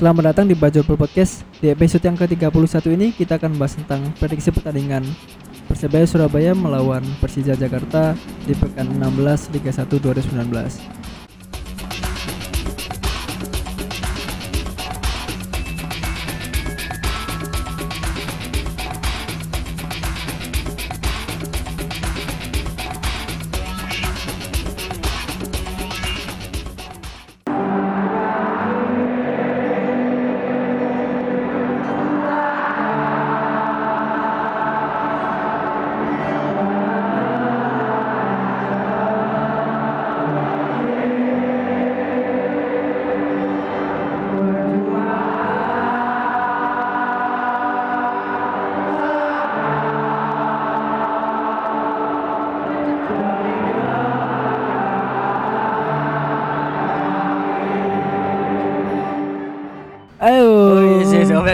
Selamat datang di Bajobel Podcast. Di episode yang ke-31 ini kita akan membahas tentang prediksi pertandingan Persebaya Surabaya melawan Persija Jakarta di pekan 16 Liga 1 2019.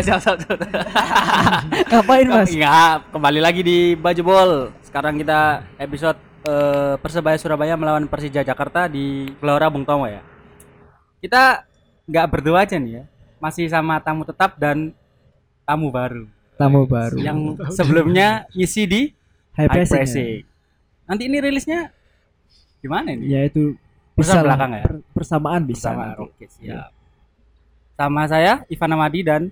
Siap, siap, siap. Ngapain Mas? Iya, kembali lagi di Baju Bol. Sekarang kita episode eh, Persebaya Surabaya melawan Persija Jakarta di Gelora Bung Tomo ya. Kita nggak berdua aja nih ya, masih sama tamu tetap dan tamu baru Tamu baru. yang sebelumnya ngisi di High High pressing. ya? Nanti ini rilisnya gimana ini? Ya itu bisa belakang ya? per- persamaan bisa. Sama nanti. Oke, siap. Sama saya Ivan Amadi dan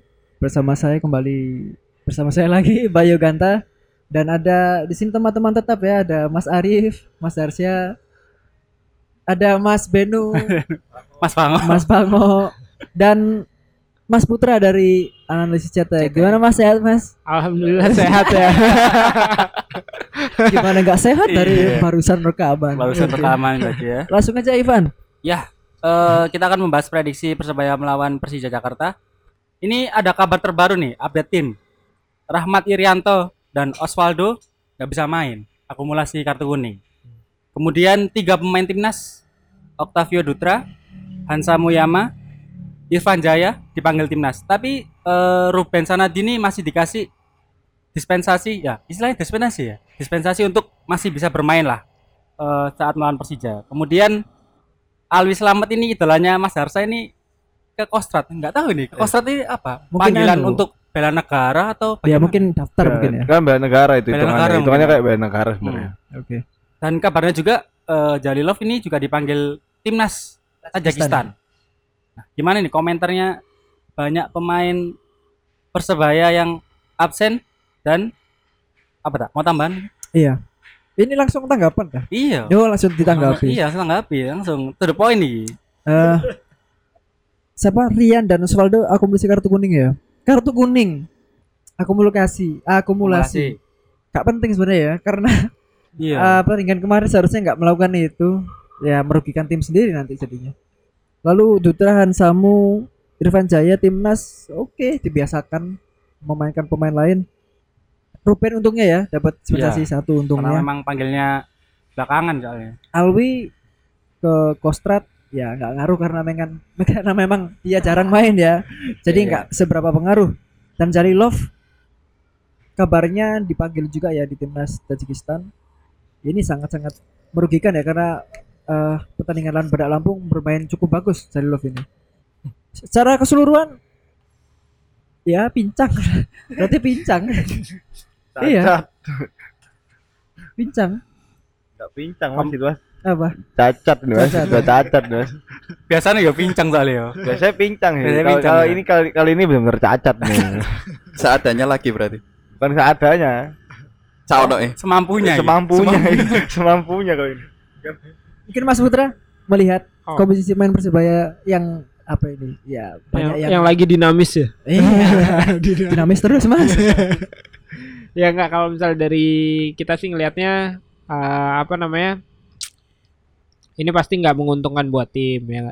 Bersama saya kembali bersama saya lagi Bayu Ganta dan ada di sini teman-teman tetap ya ada Mas Arif, Mas Arsya, ada Mas Benu, Mas Pango. Mas Pango dan Mas Putra dari analisis cetek. Gimana Mas sehat Mas? Alhamdulillah sehat ya. Gimana nggak sehat dari Iya. barusan rekaman? Barusan rekaman tadi ya. Langsung aja Ivan. Ya, eh, kita akan membahas prediksi Persebaya melawan Persija Jakarta. Ini ada kabar terbaru nih, update tim. Rahmat Irianto dan Osvaldo nggak bisa main, akumulasi kartu kuning. Kemudian tiga pemain timnas, Octavio Dutra, Hansa Muyama, Irfan Jaya dipanggil timnas. Tapi eh, Ruben Sanadini masih dikasih dispensasi, ya istilahnya dispensasi ya, dispensasi untuk masih bisa bermain lah eh, saat melawan Persija. Kemudian Alwi Slamet ini idolanya Mas Harsa ini ke Kostrad nggak tahu nih ke Kostrad ini apa Mungkin panggilan anu. untuk bela negara atau Ya bagaimana? mungkin daftar mungkin ya. Kan bela negara itu Bela hitungannya. negara hitungannya mungkin. kayak bela negara sebenarnya. Oke. dan kabarnya juga eh, Jalilov ini juga dipanggil timnas Tajikistan nah, gimana nih komentarnya banyak pemain persebaya yang absen dan apa tak mau tambahan Iya. Ini langsung tanggapan dah. iya Yo langsung ditanggapi. iya langsung tanggapi langsung to the point nih Eh, siapa Rian dan Osvaldo akumulasi kartu kuning ya? Kartu kuning. Akumulasi, akumulasi. Gak penting sebenarnya ya, karena iya eh, pertandingan kemarin seharusnya nggak melakukan itu. Ya merugikan tim sendiri nanti jadinya. Lalu Dutra Hansamu, Irfan Jaya timnas, oke dibiasakan memainkan pemain lain. Ruben untungnya ya dapat dispensasi satu karena untungnya. memang panggilnya belakangan soalnya Alwi ke Kostrad ya nggak ngaruh karena memang karena memang dia jarang main ya. Jadi Iya. nggak seberapa pengaruh. Dan Jalilov kabarnya dipanggil juga ya di timnas Tajikistan. Ini sangat-sangat merugikan ya karena eh, pertandingan lawan Badak Lampung bermain cukup bagus Jalilov ini. Secara keseluruhan ya pincang. Berarti pincang. Iya. Pincang. Enggak pincang Mas itu Mas. Apa Cacat nih Mas. Cacat. Sudah cacat nih, Mas. biasanya ya pincang soalnya ya Biasanya pincang sih. Biasanya Kalau ya. ini kali kali ini benar-benar cacat nih. seadanya lagi berarti Bukan seadanya. Caono eh semampunya ya? Semampunya. Semampunya kalau ini. Mungkin Mas Putra melihat Oh. komposisi main Persebaya yang apa ini? Ya yang, banyak yang, yang lagi dinamis ya. Iya, dinamis terus Mas. Ya enggak kalau misalnya dari kita sih ngelihatnya eh, apa namanya? Ini pasti nggak menguntungkan buat tim ya.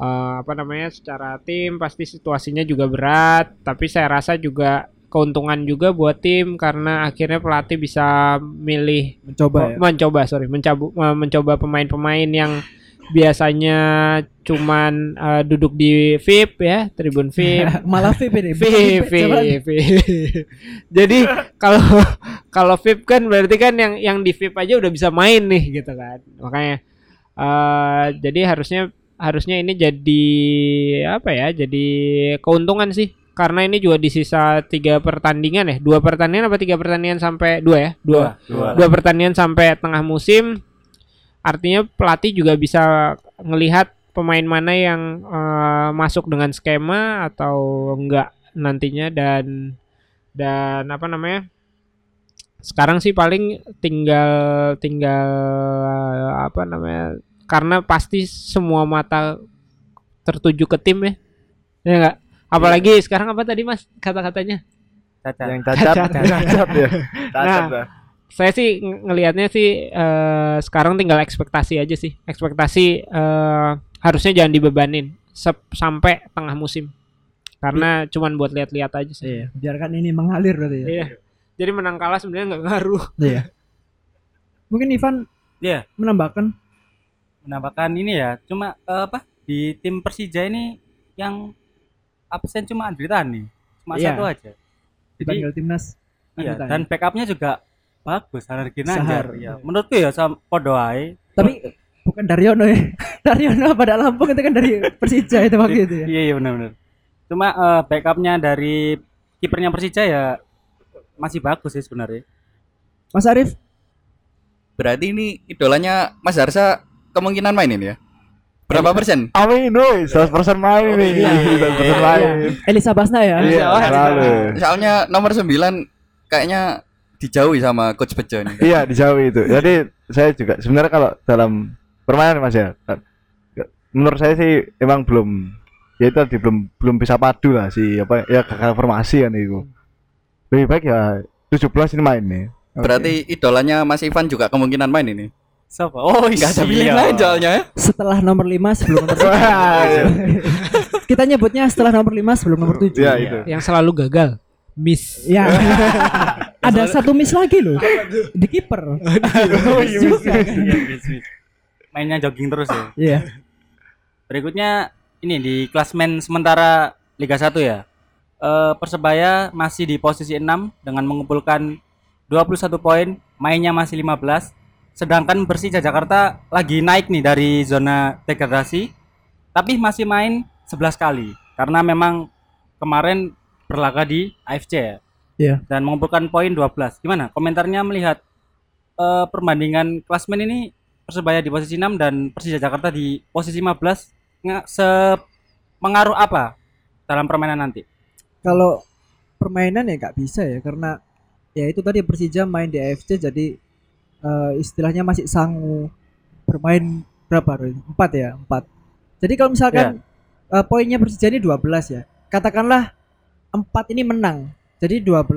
Eh, apa namanya? Secara tim pasti situasinya juga berat, tapi saya rasa juga keuntungan juga buat tim karena akhirnya pelatih bisa milih Mencoba ya. mencoba sorry mencabu, mencoba pemain-pemain yang biasanya cuman eh, duduk di VIP ya tribun VIP Malah VIP ini. VIP. VIP jadi kalau kalau VIP kan berarti kan yang yang di VIP aja udah bisa main nih gitu kan makanya eh jadi harusnya harusnya ini jadi apa ya? Jadi keuntungan sih. Karena ini juga di sisa tiga pertandingan ya, dua pertandingan apa tiga pertandingan sampai dua ya, dua, dua. dua pertandingan sampai tengah musim. Artinya pelatih juga bisa ngelihat pemain mana yang eh, masuk dengan skema atau enggak nantinya dan dan apa namanya? Sekarang sih paling tinggal tinggal apa namanya? Karena pasti semua mata tertuju ke tim ya. Ya enggak? Apalagi sekarang apa tadi Mas kata-katanya? Cacat. Yang cacat, Cacat. cacat ya. Cacat Nah, lah. saya sih ng- ngelihatnya sih eh, sekarang tinggal ekspektasi aja sih ekspektasi eh, harusnya jangan dibebanin sep- sampai tengah musim karena cuman buat lihat-lihat aja sih Iya, biarkan ini mengalir berarti ya. Iya. jadi menang kalah sebenarnya nggak ngaruh Iya. Mungkin Ivan Iya. menambahkan menambahkan ini ya cuma eh, apa di tim Persija ini yang absen cuma Andri Tani cuma Iya. satu aja dipanggil timnas. iya dan backupnya juga bagus Sahar. Ginanjar ya menurutku ya sama podo ae. Tapi bukan Daryono ya. Daryono pada Lampung itu kan dari Persija itu waktu itu ya. iya iya benar-benar cuma eh, backupnya dari kipernya Persija ya masih bagus sih sebenarnya Mas Arief, Berarti ini idolanya Mas Harsa kemungkinan main ini ya? Berapa persen? Amin, woi, 100% main nih. Iya. 100% main. Elisa Basna ya. Iya. Soalnya nomor 9 kayaknya dijauhi sama coach Bejo nih. Iya, dijauhi itu. Jadi saya juga sebenarnya kalau dalam permainan Mas ya, menurut saya sih emang belum ya itu tadi belum belum bisa padu lah si apa ya gagal formasi kan itu. Lebih baik ya 17 ini main nih. Berarti idolanya Mas Ivan juga kemungkinan main ini. Siapa oh Enggak ada pilihan lain soalnya ya. Setelah nomor 5 sebelum nomor 7. Wah, iya. Kita nyebutnya setelah nomor 5 sebelum nomor 7. Iya, itu. yang selalu gagal miss Ya. Ada satu miss lagi loh. Di kiper. Miss juga. Iya, bis, bis. mainnya jogging terus ya Iya. Berikutnya ini di klasmen sementara Liga 1 ya. Eh, Persebaya masih di posisi 6 dengan mengumpulkan 21 poin, mainnya masih 15. Sedangkan Persija Jakarta lagi naik nih dari zona degradasi, tapi masih main 11 kali karena memang kemarin berlaga di AFC ya. Iya. Dan mengumpulkan poin 12. Gimana komentarnya melihat eh, perbandingan klasmen ini Persebaya di posisi 6 dan Persija Jakarta di posisi 15 nggak se mengaruh apa dalam permainan nanti? Kalau permainan ya nggak bisa ya karena ya itu tadi Persija main di AFC jadi eh, istilahnya masih sangu bermain berapa Roy? Empat ya empat. Jadi kalau misalkan eh, poinnya Persija ini 12 ya katakanlah empat ini menang. Jadi 12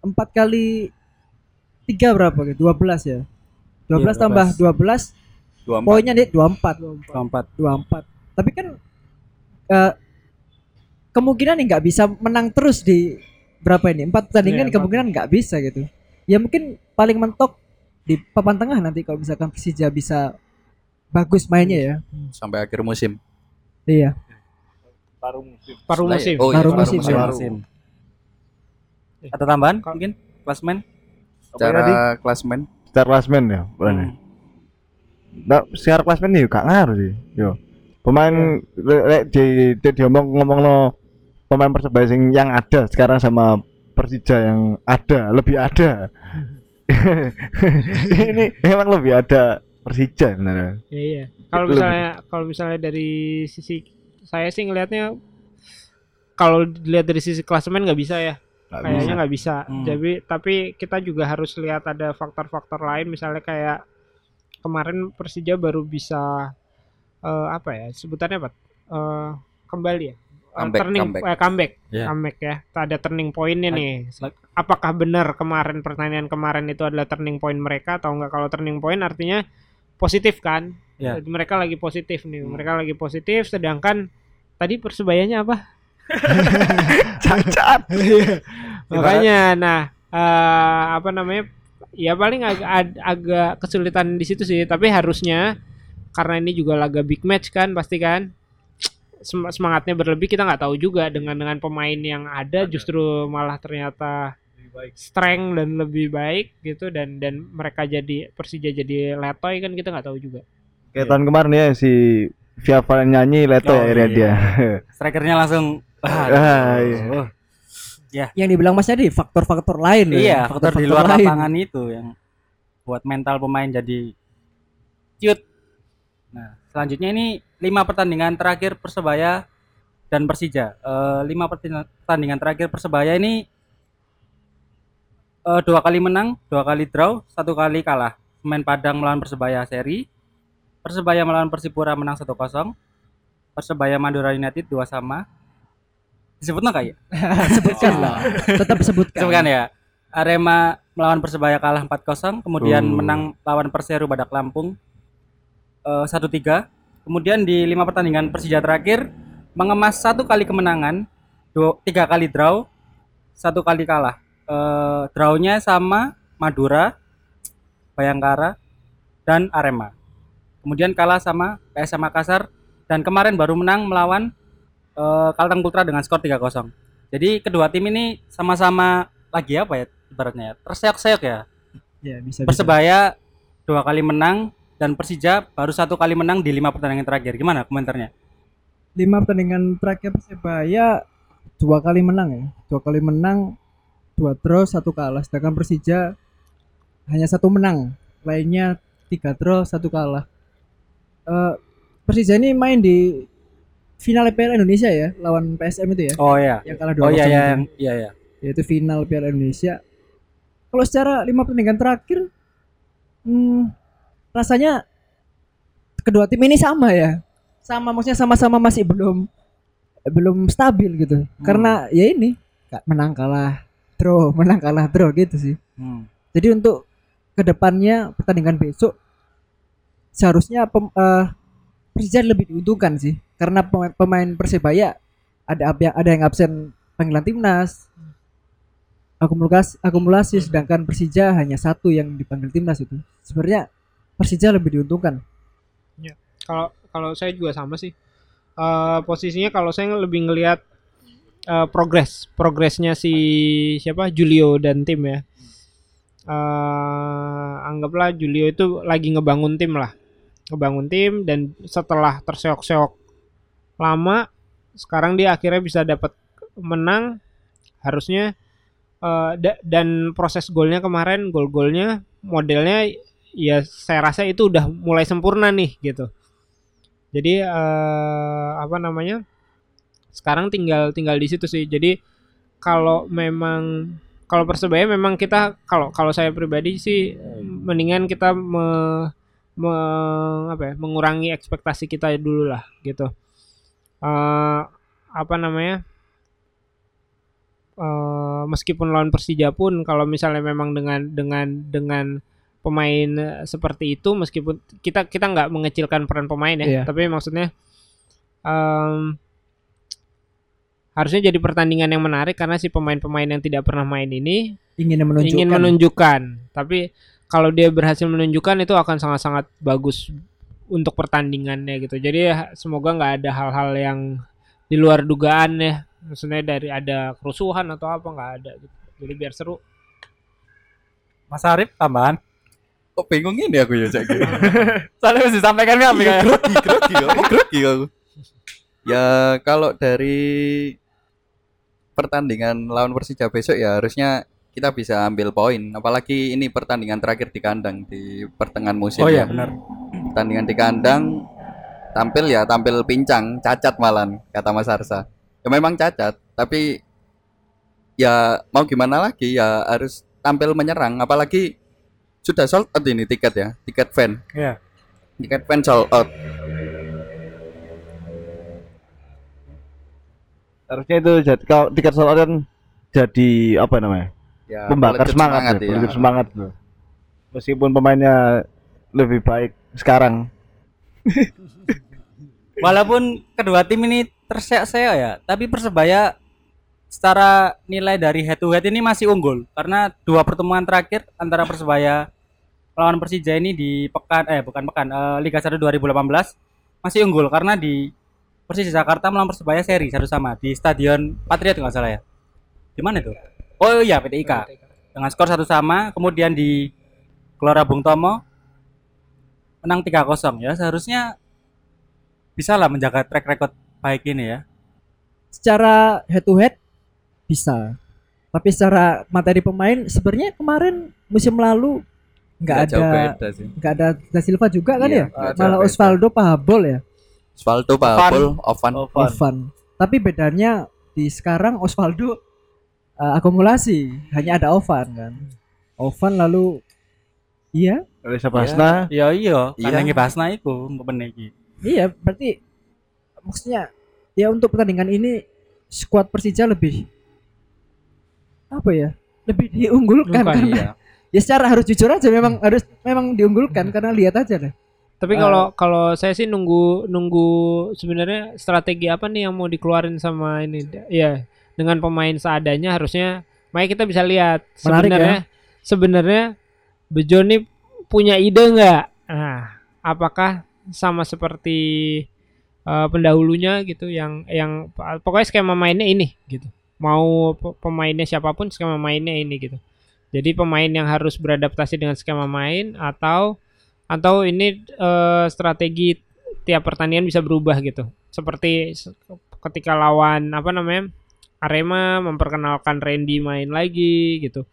empat kali tiga berapa gitu? 12 ya. 12 Iya, tambah 12 24. poinnya nih 24 Keempat. 24 tapi kan eh, kemungkinan nih nggak bisa menang terus di berapa ini? Empat pertandingan Iya, kemungkinan nggak bisa gitu ya mungkin paling mentok di papan tengah nanti kalau misalkan Persija bisa bagus mainnya ya sampai akhir musim. iya paruh Setelah- musim Oh, iya, Paruh paruh musim, musim. ya. Musim. Ada tambahan mungkin klasmen? Secara klasmen Secara klasmen ya, bukan. Nah, secara klasmen nih gak ngaruh sih. Yo. Pemain le- di, di diomong ngomong no pemain persebaya sing yang ada sekarang sama Persija yang ada lebih ada. ini emang lebih ada Persija sebenarnya. Iya, iya. Kalau misalnya kalau misalnya dari sisi saya sih ngelihatnya kalau dilihat dari sisi klasemen nggak bisa ya. Nggak Kayaknya bisa. nggak bisa. Hmm. Jadi tapi kita juga harus lihat ada faktor-faktor lain misalnya kayak kemarin Persija baru bisa eh, apa ya sebutannya apa? Eh, kembali ya. Comeback, turning comeback. eh, comeback. Iya. Comeback ya. Ada turning pointnya nih. Apakah benar kemarin pertandingan kemarin itu adalah turning point mereka atau enggak? Kalau turning point artinya positif kan? Iya. Jadi mereka lagi positif nih. Hmm. Mereka lagi positif sedangkan tadi persebayanya apa? Cacat. Makanya nah eh, apa namanya? Ya paling agak ag- agak kesulitan di situ sih, tapi harusnya karena ini juga laga big match kan pasti kan semangatnya berlebih kita nggak tahu juga dengan dengan pemain yang ada justru malah ternyata strength dan lebih baik gitu dan dan mereka jadi Persija jadi letoy kan kita nggak tahu juga Kayak tahun kemarin ya si Via Valen nyanyi Leto Oh, ya akhirnya iya. dia. Strikernya langsung wah, Ah, iya. oh. Yang dibilang Mas tadi faktor-faktor lain loh Iya, ya. faktor di luar lapangan itu yang buat mental pemain jadi ciut. Nah, selanjutnya ini lima pertandingan terakhir Persebaya dan Persija. Eh, lima pertandingan terakhir Persebaya ini eh, dua kali menang, dua kali draw, satu kali kalah. Pemain Padang melawan Persebaya seri, Persebaya melawan Persipura menang 1-0, Persebaya Madura United dua sama. Disebut nggak ya? Sebutkan lah. Tetap sebutkan. Sebutkan ya. Arema melawan Persebaya kalah 4-0, kemudian Uh. menang lawan Perseru Badak Lampung eh, 1-3. Kemudian di lima pertandingan Persija terakhir mengemas satu kali kemenangan, dua, tiga kali draw, satu kali kalah. Eh, drawnya sama Madura, Bayangkara, dan Arema. Kemudian kalah sama PSM Makassar dan kemarin baru menang melawan eh, Kalteng Putra dengan skor 3-0. Jadi kedua tim ini sama-sama lagi apa ya ibaratnya ya? Terseok-seok ya. Ya, bisa, bisa. Persebaya dua kali menang dan Persija baru satu kali menang di lima pertandingan terakhir. Gimana komentarnya? lima pertandingan terakhir Persebaya dua kali menang ya dua kali menang dua draw satu kalah sedangkan Persija hanya satu menang lainnya tiga draw satu kalah Eh, Persija ini main di final Piala Indonesia ya lawan PSM itu ya Oh iya. yang kalah dua Oh iya iya yang- iya iya. yaitu final Piala Indonesia kalau secara lima pertandingan terakhir hmm, rasanya kedua tim ini sama ya? Sama maksudnya sama-sama masih belum belum stabil gitu. Karena ya ini menang kalah draw menang kalah draw gitu sih. Hmm. jadi untuk ke depannya pertandingan besok seharusnya pem, eh, Persija lebih diuntungkan sih. Karena pemain, pemain Persebaya ada yang ada yang absen panggilan timnas. Akumulasi akumulasi sedangkan Persija hanya satu yang dipanggil timnas itu. Sebenarnya Persija lebih diuntungkan Kalau kalau saya juga sama sih. Eh, posisinya kalau saya lebih ngelihat eh, progres, progresnya si siapa Julio dan tim ya. Eh, anggaplah Julio itu lagi ngebangun tim lah, ngebangun tim dan setelah terseok-seok lama, sekarang dia akhirnya bisa dapat menang. Harusnya eh, da- dan proses golnya kemarin, gol-golnya modelnya ya saya rasa itu udah mulai sempurna nih gitu. Jadi eh, apa namanya? Sekarang tinggal tinggal di situ sih. Jadi kalau memang kalau persebaya memang kita kalau kalau saya pribadi sih mendingan kita me, me- apa ya, mengurangi ekspektasi kita dulu lah gitu. Eh, apa namanya? Eh, meskipun lawan Persija pun kalau misalnya memang dengan dengan dengan pemain eh, seperti itu meskipun kita kita nggak mengecilkan peran pemain ya Iya. tapi maksudnya em, harusnya jadi pertandingan yang menarik karena si pemain-pemain yang tidak pernah main ini ingin menunjukkan ingin menunjukkan tapi kalau dia berhasil menunjukkan itu akan sangat-sangat bagus untuk pertandingannya gitu jadi ya, semoga nggak ada hal-hal yang di luar dugaan ya maksudnya dari ada kerusuhan atau apa nggak ada gitu. jadi biar seru Mas Arif tambahan. Kok bingung ini aku ya cak gitu. Soalnya mesti sampaikan ya. Iya, grogi, grogi, aku grogi aku. Ya kalau dari pertandingan lawan Persija besok ya harusnya kita bisa ambil poin. Apalagi ini pertandingan terakhir di kandang di pertengahan musim. Oh iya ya. benar. Pertandingan di kandang tampil ya tampil pincang, cacat malan kata Mas Arsa. Ya memang cacat, tapi ya mau gimana lagi ya harus tampil menyerang. Apalagi sudah sold out ini tiket ya, tiket fan. Iya. Tiket fan sold out. Harusnya itu jadi kalau tiket sold out kan jadi apa namanya? Ya, Pembakar pelejut semangat, ya, ya. pelejut semangat loh. Meskipun pemainnya lebih baik sekarang. Walaupun kedua tim ini terseok-seok ya, tapi Persebaya secara nilai dari head to head ini masih unggul karena dua pertemuan terakhir antara Persebaya melawan Persija ini di pekan eh bukan pekan eh, Liga 1 2018 masih unggul karena di Persija Jakarta melawan Persebaya seri satu sama di Stadion Patriot nggak salah ya. Di mana itu? Oh iya PTIK dengan skor satu sama kemudian di Gelora Bung Tomo menang 3-0 ya seharusnya bisa lah menjaga track record baik ini ya. secara head to head bisa. Tapi secara materi pemain sebenarnya kemarin musim lalu nggak ada nggak ada Da Silva juga kan Iya, ya? malah beda. Osvaldo Pahabol ya? Osvaldo Pahabol, Ovan. Ovan. Tapi bedanya di sekarang Osvaldo uh, akumulasi. Hanya ada Ovan kan? Ovan lalu iya? Oleh Sabasna Iya iya, Iya. kan yang Basna iku meniki. iya berarti maksudnya ya untuk pertandingan ini skuad Persija lebih apa ya lebih diunggulkan Bukan, karena Iya. ya secara harus jujur aja memang harus memang diunggulkan karena lihat aja deh Tapi Eh. kalau kalau saya sih nunggu nunggu sebenarnya strategi apa nih yang mau dikeluarin sama ini. Ya, dengan pemain seadanya harusnya makanya kita bisa lihat Menarik ya. sebenarnya sebenarnya Bejo nih punya ide nggak? Nah, apakah sama seperti eh, pendahulunya gitu yang yang pokoknya skema mainnya ini gitu. Mau pe- pemainnya siapa pun skema mainnya ini gitu. Jadi pemain yang harus beradaptasi dengan skema main atau atau ini eh, strategi tiap pertandingan bisa berubah gitu. Seperti se- ketika lawan apa namanya? Arema memperkenalkan Randy main lagi gitu.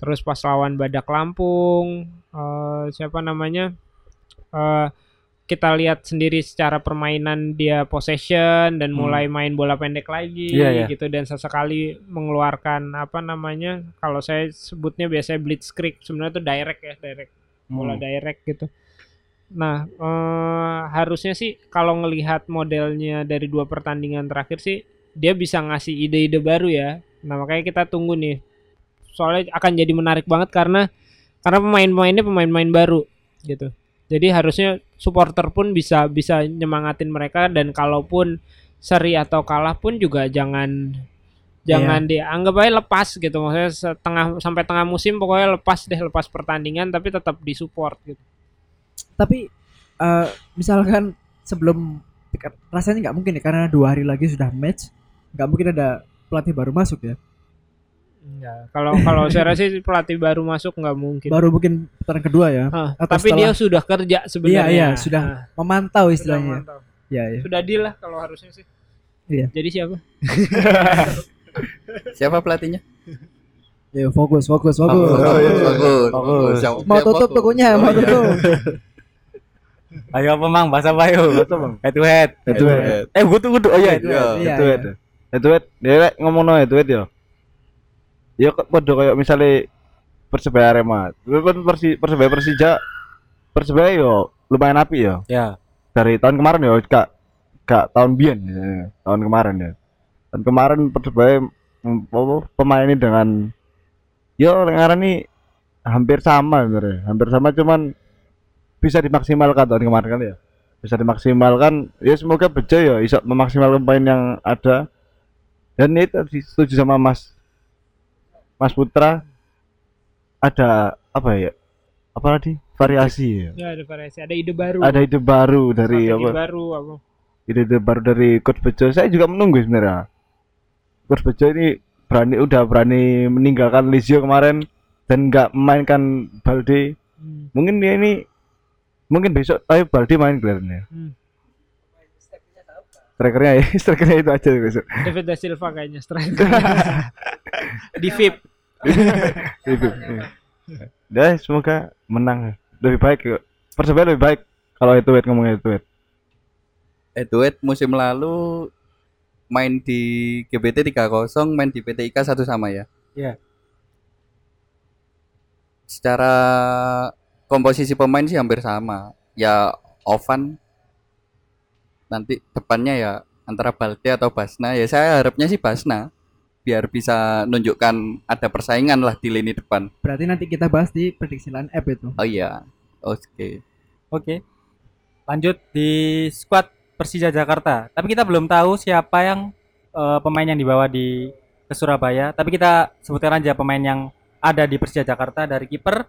Terus pas lawan Badak Lampung eh, siapa namanya? eh kita lihat sendiri secara permainan dia possession dan Hmm. mulai main bola pendek lagi Iya, iya. gitu dan sesekali mengeluarkan apa namanya kalau saya sebutnya biasanya blitzkrieg sebenarnya itu direct ya direct bola Hmm. direct gitu. Nah, eh, harusnya sih kalau ngelihat modelnya dari dua pertandingan terakhir sih dia bisa ngasih ide-ide baru ya. Nah, makanya kita tunggu nih. Soalnya akan jadi menarik banget karena karena pemain-pemainnya pemain-pemain baru gitu. Jadi harusnya supporter pun bisa bisa nyemangatin mereka dan kalaupun seri atau kalah pun juga jangan jangan dianggap aja lepas gitu. Maksudnya setengah sampai tengah musim pokoknya lepas deh lepas pertandingan tapi tetap disupport gitu. tapi eh, misalkan sebelum rasanya nggak mungkin ya karena dua hari lagi sudah match nggak mungkin ada pelatih baru masuk ya Enggak. Kalau kalau saya rasa sih pelatih baru masuk nggak mungkin. baru mungkin putaran kedua ya Hah, atau tapi setelah- dia sudah kerja sebenarnya. iya, sudah Nah, memantau sudah istilahnya mantap. ya ya Sudah deal lah kalau harusnya sih. Iya. Jadi siapa? Siapa pelatihnya? ya fokus fokus fokus Bagus, bagus, Bagus. bagus. Siap, mau tutup bagus. tokonya Oh, mau iya. tutup Ayo apa mang bahasa apa yuk? Head to head. Head to head. Eh gua tuh gua oh iya. Iya. Iya, itu iya. itu itu dia lek ngomongno itu ya ya kok podo kayak misalnya persebaya Arema. Tapi kan persi persebaya Persija persebaya yo lumayan api ya. Ya. dari tahun kemarin ya kak kak tahun bian ya, tahun kemarin ya. Tahun kemarin persebaya mm, apa, pemainnya dengan yo sekarang ini hampir sama sebenarnya. Hampir sama cuman bisa dimaksimalkan tahun kemarin kan ya. Bisa dimaksimalkan ya semoga Bejo ya bisa memaksimalkan poin yang ada. Dan itu setuju sama Mas Mas Putra ada apa ya? Apa tadi? Variasi ya? Ya ada variasi, ada ide baru. ada ide baru dari Strategi apa? baru apa? ide-ide baru dari coach Bejo. Saya juga menunggu sebenarnya. Coach Bejo ini berani udah berani meninggalkan Lizio kemarin dan nggak memainkan Balde. Hmm. mungkin dia ini mungkin besok ayo Balde main kelihatannya. Hmm. Strikernya ya strikernya itu aja besok David da Silva kayaknya striker. Di VIP. Itu. Ya semoga menang lebih baik kok. Persebaya lebih baik kalau itu wet ngomongnya itu wet. Edward musim lalu main di GBT 3-0, main di PT IKA satu sama ya. Iya. Secara komposisi pemain sih hampir sama. Ya Ovan nanti depannya ya antara Balde atau Basna. Ya saya harapnya sih Basna biar bisa nunjukkan ada persaingan lah di lini depan. berarti nanti kita bahas di prediksi line up itu Oh iya. Oke. Oke. Lanjut di squad Persija Jakarta. Tapi kita belum tahu siapa yang eh, pemain yang dibawa di ke Surabaya. Tapi kita sebutkan aja pemain yang ada di Persija Jakarta dari kiper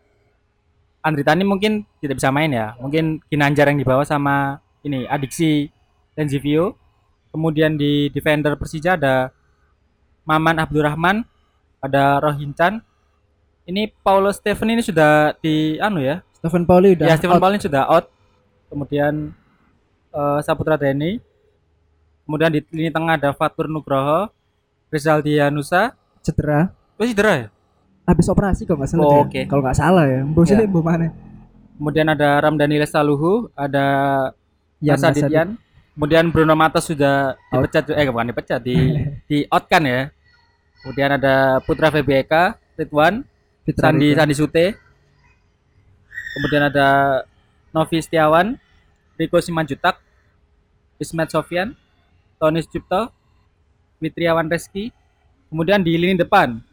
Andri Tani mungkin tidak bisa main ya. Mungkin Ginanjar yang dibawa sama ini Adiksi Lenzivio. Kemudian di defender Persija ada Maman Abdurrahman, ada Rohinchan. Ini Paulo Steven ini sudah di anu ya. Stephen Pauli udah Ya Steven out. Paulin sudah out kemudian eh, Saputra Deni, kemudian di lini tengah ada Fatur Nugroho, Rizaldi Yanusa, Cedera. oh cedera ya? Habis operasi kok nggak salah. Oh, oke. Kalau nggak salah ya. Mbok Ya. mbok mana? Kemudian ada Ramdhani Lestaluhu, ada Yan Yasa. Didian, kemudian Bruno Matos sudah dipecat, eh bukan dipecat, di di out kan ya. Kemudian ada Putra VBK, Ridwan, Fitra Sandi. Sandi Sute. Kemudian ada Novi Setiawan, Riko Simanjutak, Ismet Sofyan, Tony Cipto, Fitriawan Reski. Kemudian di lini depan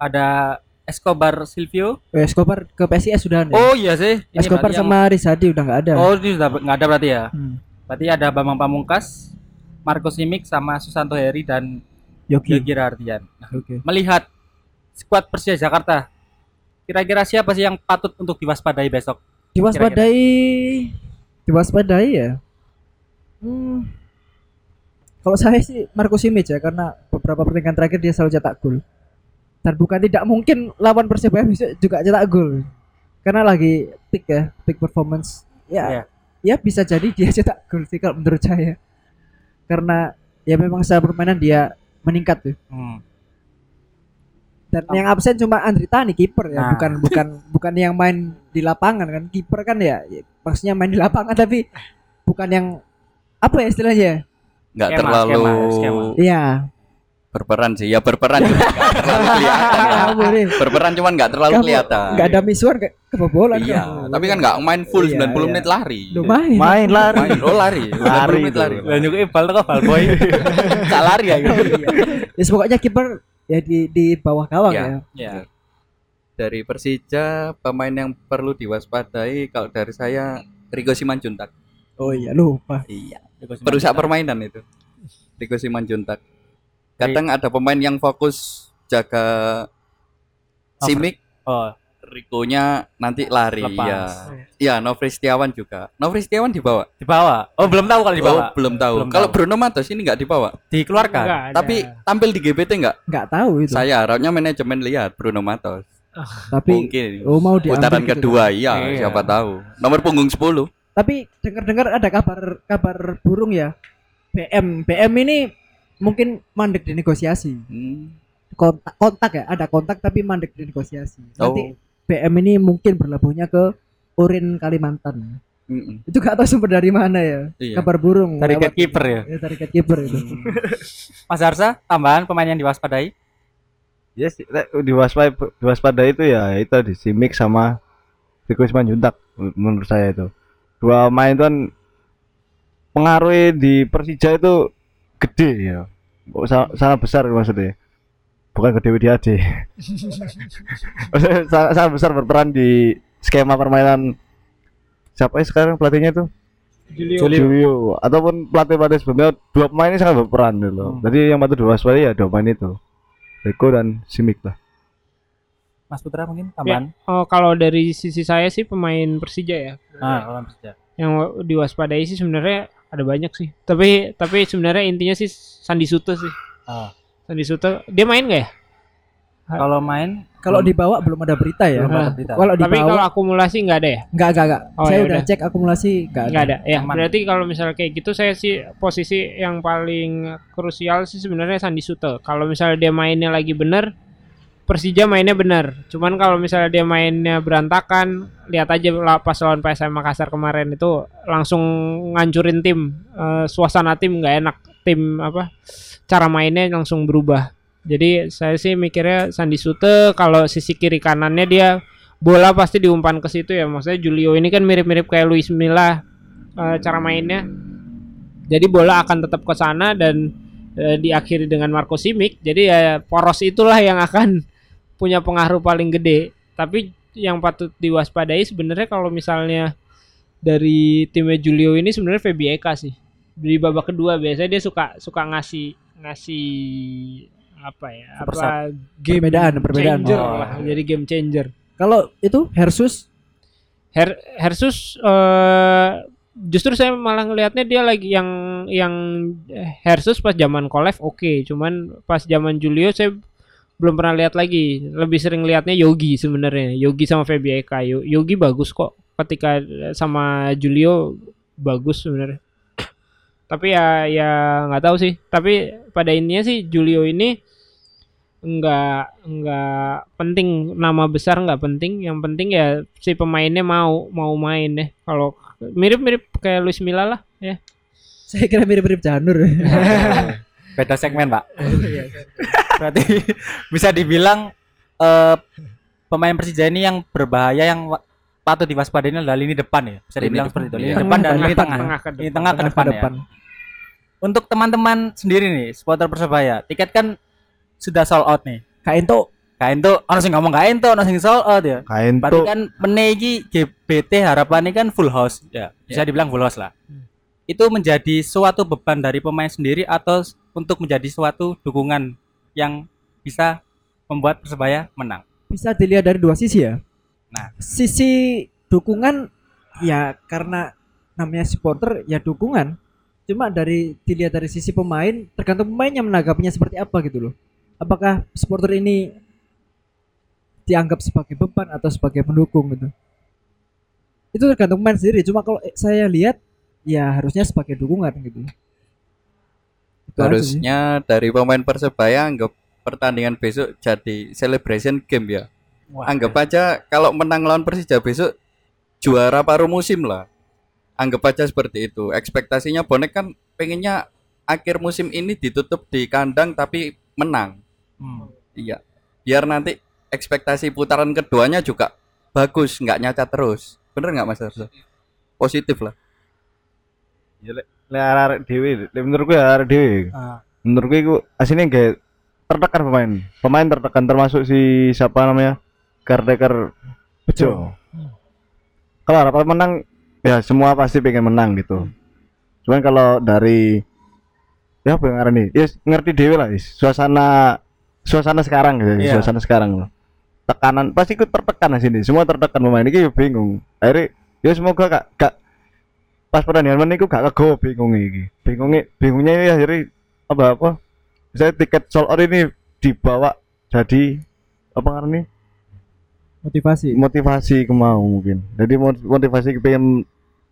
ada Escobar Silvio. Eh, Escobar ke PSIS sudah nih. Oh iya sih. Ini Escobar berarti yang- sama Rizadi udah nggak ada. Oh ini sudah nggak ada berarti ya. Hmm. Berarti ada Bambang Pamungkas, Marco Simic sama Susanto Heri dan Yogi. Yogi Rardian. Nah, Oke. melihat skuad Persija Jakarta, kira-kira siapa sih yang patut untuk diwaspadai besok? Diwaspadai diwaspadai ya. Hmm. Kalau saya sih Marco Simic ya karena beberapa pertandingan terakhir dia selalu cetak gol. Dan bukan tidak mungkin lawan Persebaya juga cetak gol. Karena lagi peak ya, peak performance. Ya, Iya. Ya bisa jadi dia cetak gol sih kalau menurut saya. Karena ya memang secara permainan dia meningkat tuh. Hmm. Dan yang absen cuma Andri Tani kiper ya, Nah. bukan bukan bukan yang main di lapangan kan. Kiper kan ya, ya, maksudnya main di lapangan tapi bukan yang apa ya istilahnya? nggak terlalu skema, skema. Iya. Berperan sih ya berperan juga nggak terlalu kelihatan ya. Berperan cuman nggak terlalu Kamu kelihatan Nggak ada misuan kayak kebobolan iya kamu. tapi kan nggak main full Iya, 90 iya. menit lari Lumayan. Main lari. main oh lari 90 Lari menit itu. lari Dan juga Iqbal tuh bal boy. Tak lari ya gitu. Ya pokoknya kiper ya di di bawah gawang Iya. ya. Ya. dari Persija pemain yang perlu diwaspadai kalau dari saya Rigo Simanjuntak Oh iya lupa. iya perusak permainan itu Rigo Simanjuntak kadang ada pemain yang fokus jaga Simic Oh, Rikonya nanti lari Lepas. ya iya Novri Setiawan juga Novri Setiawan dibawa dibawa. Oh, belum tahu kalau dibawa. oh, belum tahu Belum kalau tahu. Bruno Matos ini nggak dibawa Dikeluarkan. Nggak ada. tapi tampil di GBT nggak Nggak tahu itu. saya harapnya manajemen lihat Bruno Matos Tapi mungkin oh mau diambil putaran gitu. kedua iya Iya. siapa tahu nomor punggung 10 Tapi dengar-dengar ada kabar kabar burung ya. BM BM ini mungkin mandek di negosiasi. Hmm. Kontak kontak ya, ada kontak tapi mandek di negosiasi. Nanti Oh. BM ini mungkin berlabuhnya ke Urin Kalimantan. Mm-mm. Itu gak tahu sumber dari mana ya. Iya. Kabar burung. Dari lewat- kiper ya. Ya, dari kiper itu. Mas Harsa, tambahan pemain yang diwaspadai. Yes, diwaspadai diwaspadai itu ya itu di Simic sama Rico Simanjuntak menurut saya itu. Dua main itu kan pengaruhnya di Persija itu gede ya. Oh, sa- sangat besar maksudnya. Bukan gede di AD. Maksudnya sangat, sangat besar berperan di skema permainan siapa ya sekarang pelatihnya itu? Julio. Julio. Ataupun pelatih-pelatih sebelumnya dua pemain ini sangat berperan gitu loh. Hmm. Jadi yang patut diwaspadai ya dua pemain itu. Rico dan Simic lah. Mas Putra mungkin tambahan. Oh, kalau dari sisi saya sih pemain Persija ya. Ah, Persija. Yang diwaspadai sih sebenarnya ada banyak sih. Tapi tapi sebenarnya intinya sih Sandi Suto sih. Ah. Sandi Suto dia main gak ya? Kalau main Kalau dibawa belum ada berita ya. belum ada berita. Kalau Tapi kalau dibawa akumulasi nggak ada ya? enggak enggak enggak. Oh, Saya ya udah cek akumulasi enggak ada. Nggak ada. Ya, Aman. berarti kalau misalnya kayak gitu saya sih posisi yang paling krusial sih sebenarnya Sandi Suto. Kalau misalnya dia mainnya lagi bener, Persija mainnya bener. Cuman kalau misalnya dia mainnya berantakan, lihat aja pas lawan PSM Makassar kemarin itu langsung ngancurin tim. Eh, suasana tim nggak enak. Tim apa? Cara mainnya langsung berubah. Jadi saya sih mikirnya Sandi Sute kalau sisi kiri kanannya dia bola pasti diumpan ke situ ya. Maksudnya Julio ini kan mirip-mirip kayak Luis Milla eh, cara mainnya. Jadi bola akan tetap ke sana dan eh, diakhiri dengan Marco Simic. Jadi ya poros itulah yang akan punya pengaruh paling gede. Tapi yang patut diwaspadai sebenarnya kalau misalnya dari timnya Julio ini sebenarnya Feby Eka sih. Di babak kedua biasanya dia suka suka ngasih ngasih apa ya? Super apa game Perbedaan, perbedaan. changer Oh. lah. Jadi game changer. Kalau itu Hersus Her Hersus eh justru saya malah ngelihatnya dia lagi yang yang Hersus pas zaman Kolev oke, cuman pas zaman Julio saya belum pernah lihat lagi. Lebih sering lihatnya Yogi sebenarnya. Yogi sama Feby Eka. Yo- Yogi bagus kok ketika sama Julio bagus sebenarnya. Tapi ya ya nggak tahu sih. Tapi pada intinya sih Julio ini nggak nggak penting nama besar nggak penting. Yang penting ya si pemainnya mau mau main deh. Kalau mirip-mirip kayak Luis Milla lah ya. Saya kira mirip-mirip Janur. Beda segmen, Pak. Berarti bisa dibilang eh, pemain Persija ini yang berbahaya yang patut diwaspadai ini adalah lini depan ya. Bisa dibilang seperti itu. iya. Lini depan dan lini Tengah, tengah. tengah ke Lini depan. tengah ke depan ya. Untuk teman-teman sendiri nih, supporter Persebaya, tiket kan sudah sold out nih. Kain tuh Kain tuh ono sing ngomong kain tuh, ono sing sold out ya. kain Berarti tuh kan menegi GBT harapannya kan full house ya. Bisa dibilang full house lah. Itu menjadi suatu beban dari pemain sendiri atau untuk menjadi suatu dukungan yang bisa membuat Persebaya menang. bisa dilihat dari dua sisi ya. Nah. sisi dukungan ya karena namanya supporter ya dukungan. Cuma dari dilihat dari sisi pemain tergantung pemainnya menanggapinya seperti apa gitu loh. Apakah supporter ini dianggap sebagai beban atau sebagai pendukung gitu. Itu tergantung pemain sendiri. Cuma kalau saya lihat ya harusnya sebagai dukungan gitu. Itu aja sih. Harusnya dari pemain Persebaya anggap pertandingan besok jadi celebration game ya. Anggap aja kalau menang lawan Persija besok juara paruh musim lah. Anggap aja seperti itu. Ekspektasinya bonek kan pengennya akhir musim ini ditutup di kandang tapi menang. Hmm. Iya. Biar nanti ekspektasi putaran keduanya juga bagus, nggak nyacat terus. Bener nggak Mas Arso? Positif lah. Lek arek dhewe, lek menurutku ya arek dhewe. Ah. Menurutku iku aslinya kayak tertekan pemain. Pemain tertekan termasuk si siapa namanya? Kardeker Bejo. Kalau harapan menang ya semua pasti pengen menang gitu. Cuman kalau dari ya apa yang ngarani? Ya ngerti dewe lah, Is. suasana suasana sekarang gitu, Iya. suasana sekarang loh. Tekanan pasti ikut tertekan di sini. Semua tertekan pemain ini bingung. Akhirnya ya semoga gak, gak pas pertandingan mana iku gak kegowo bingung iki. Bingungnya bingungnya ya akhirnya apa apa? Saya tiket sold out ini dibawa jadi apa ngarani? motivasi. motivasi ke mau mungkin jadi mot- motivasi pengen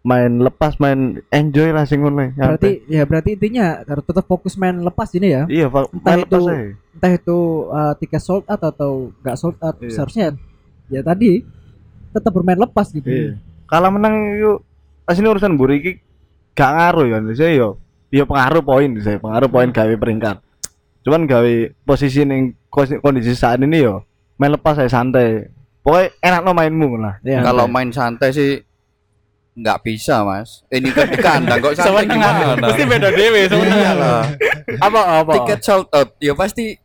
main lepas main enjoy lah sing ngono ya. Berarti ya berarti intinya harus tetap fokus main lepas ini ya. iya entah main lepas itu- aja entah itu uh, tiket sold out atau nggak sold out Iya. seharusnya ya tadi tetap bermain lepas gitu iya kalah menang yuk aslinya urusan buri iki gak ngaruh ya saya yo yo pengaruh poin saya pengaruh poin gawe peringkat cuman gawe posisi ning kos- kondisi saat ini yo main lepas saya santai pokoknya enak no mainmu lah Ya. Kalau main santai sih nggak bisa mas. Ini kan di kandang kok santai gimana? Pasti beda dewe Iyalah. Apa apa? Tiket sold out, ya pasti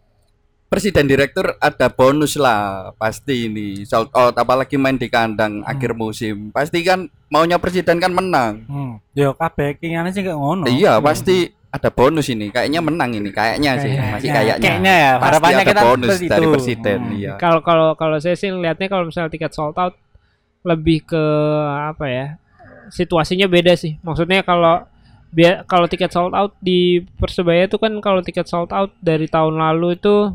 presiden direktur ada bonus lah pasti ini sold out apalagi main di kandang akhir musim pasti kan maunya presiden kan menang Hmm. Yo kabeh kingane sih kayak ngono. iya pasti ada bonus ini kayaknya menang ini kayaknya sih masih kayaknya Kayaknya ya. pasti Harapannya ada kita bonus seperti dari itu. presiden Hmm. iya Kalau kalau kalau saya sih lihatnya kalau misalnya tiket sold out lebih ke apa ya? Situasinya beda sih. Maksudnya kalau biar kalau tiket sold out di Persebaya itu kan kalau tiket sold out dari tahun lalu itu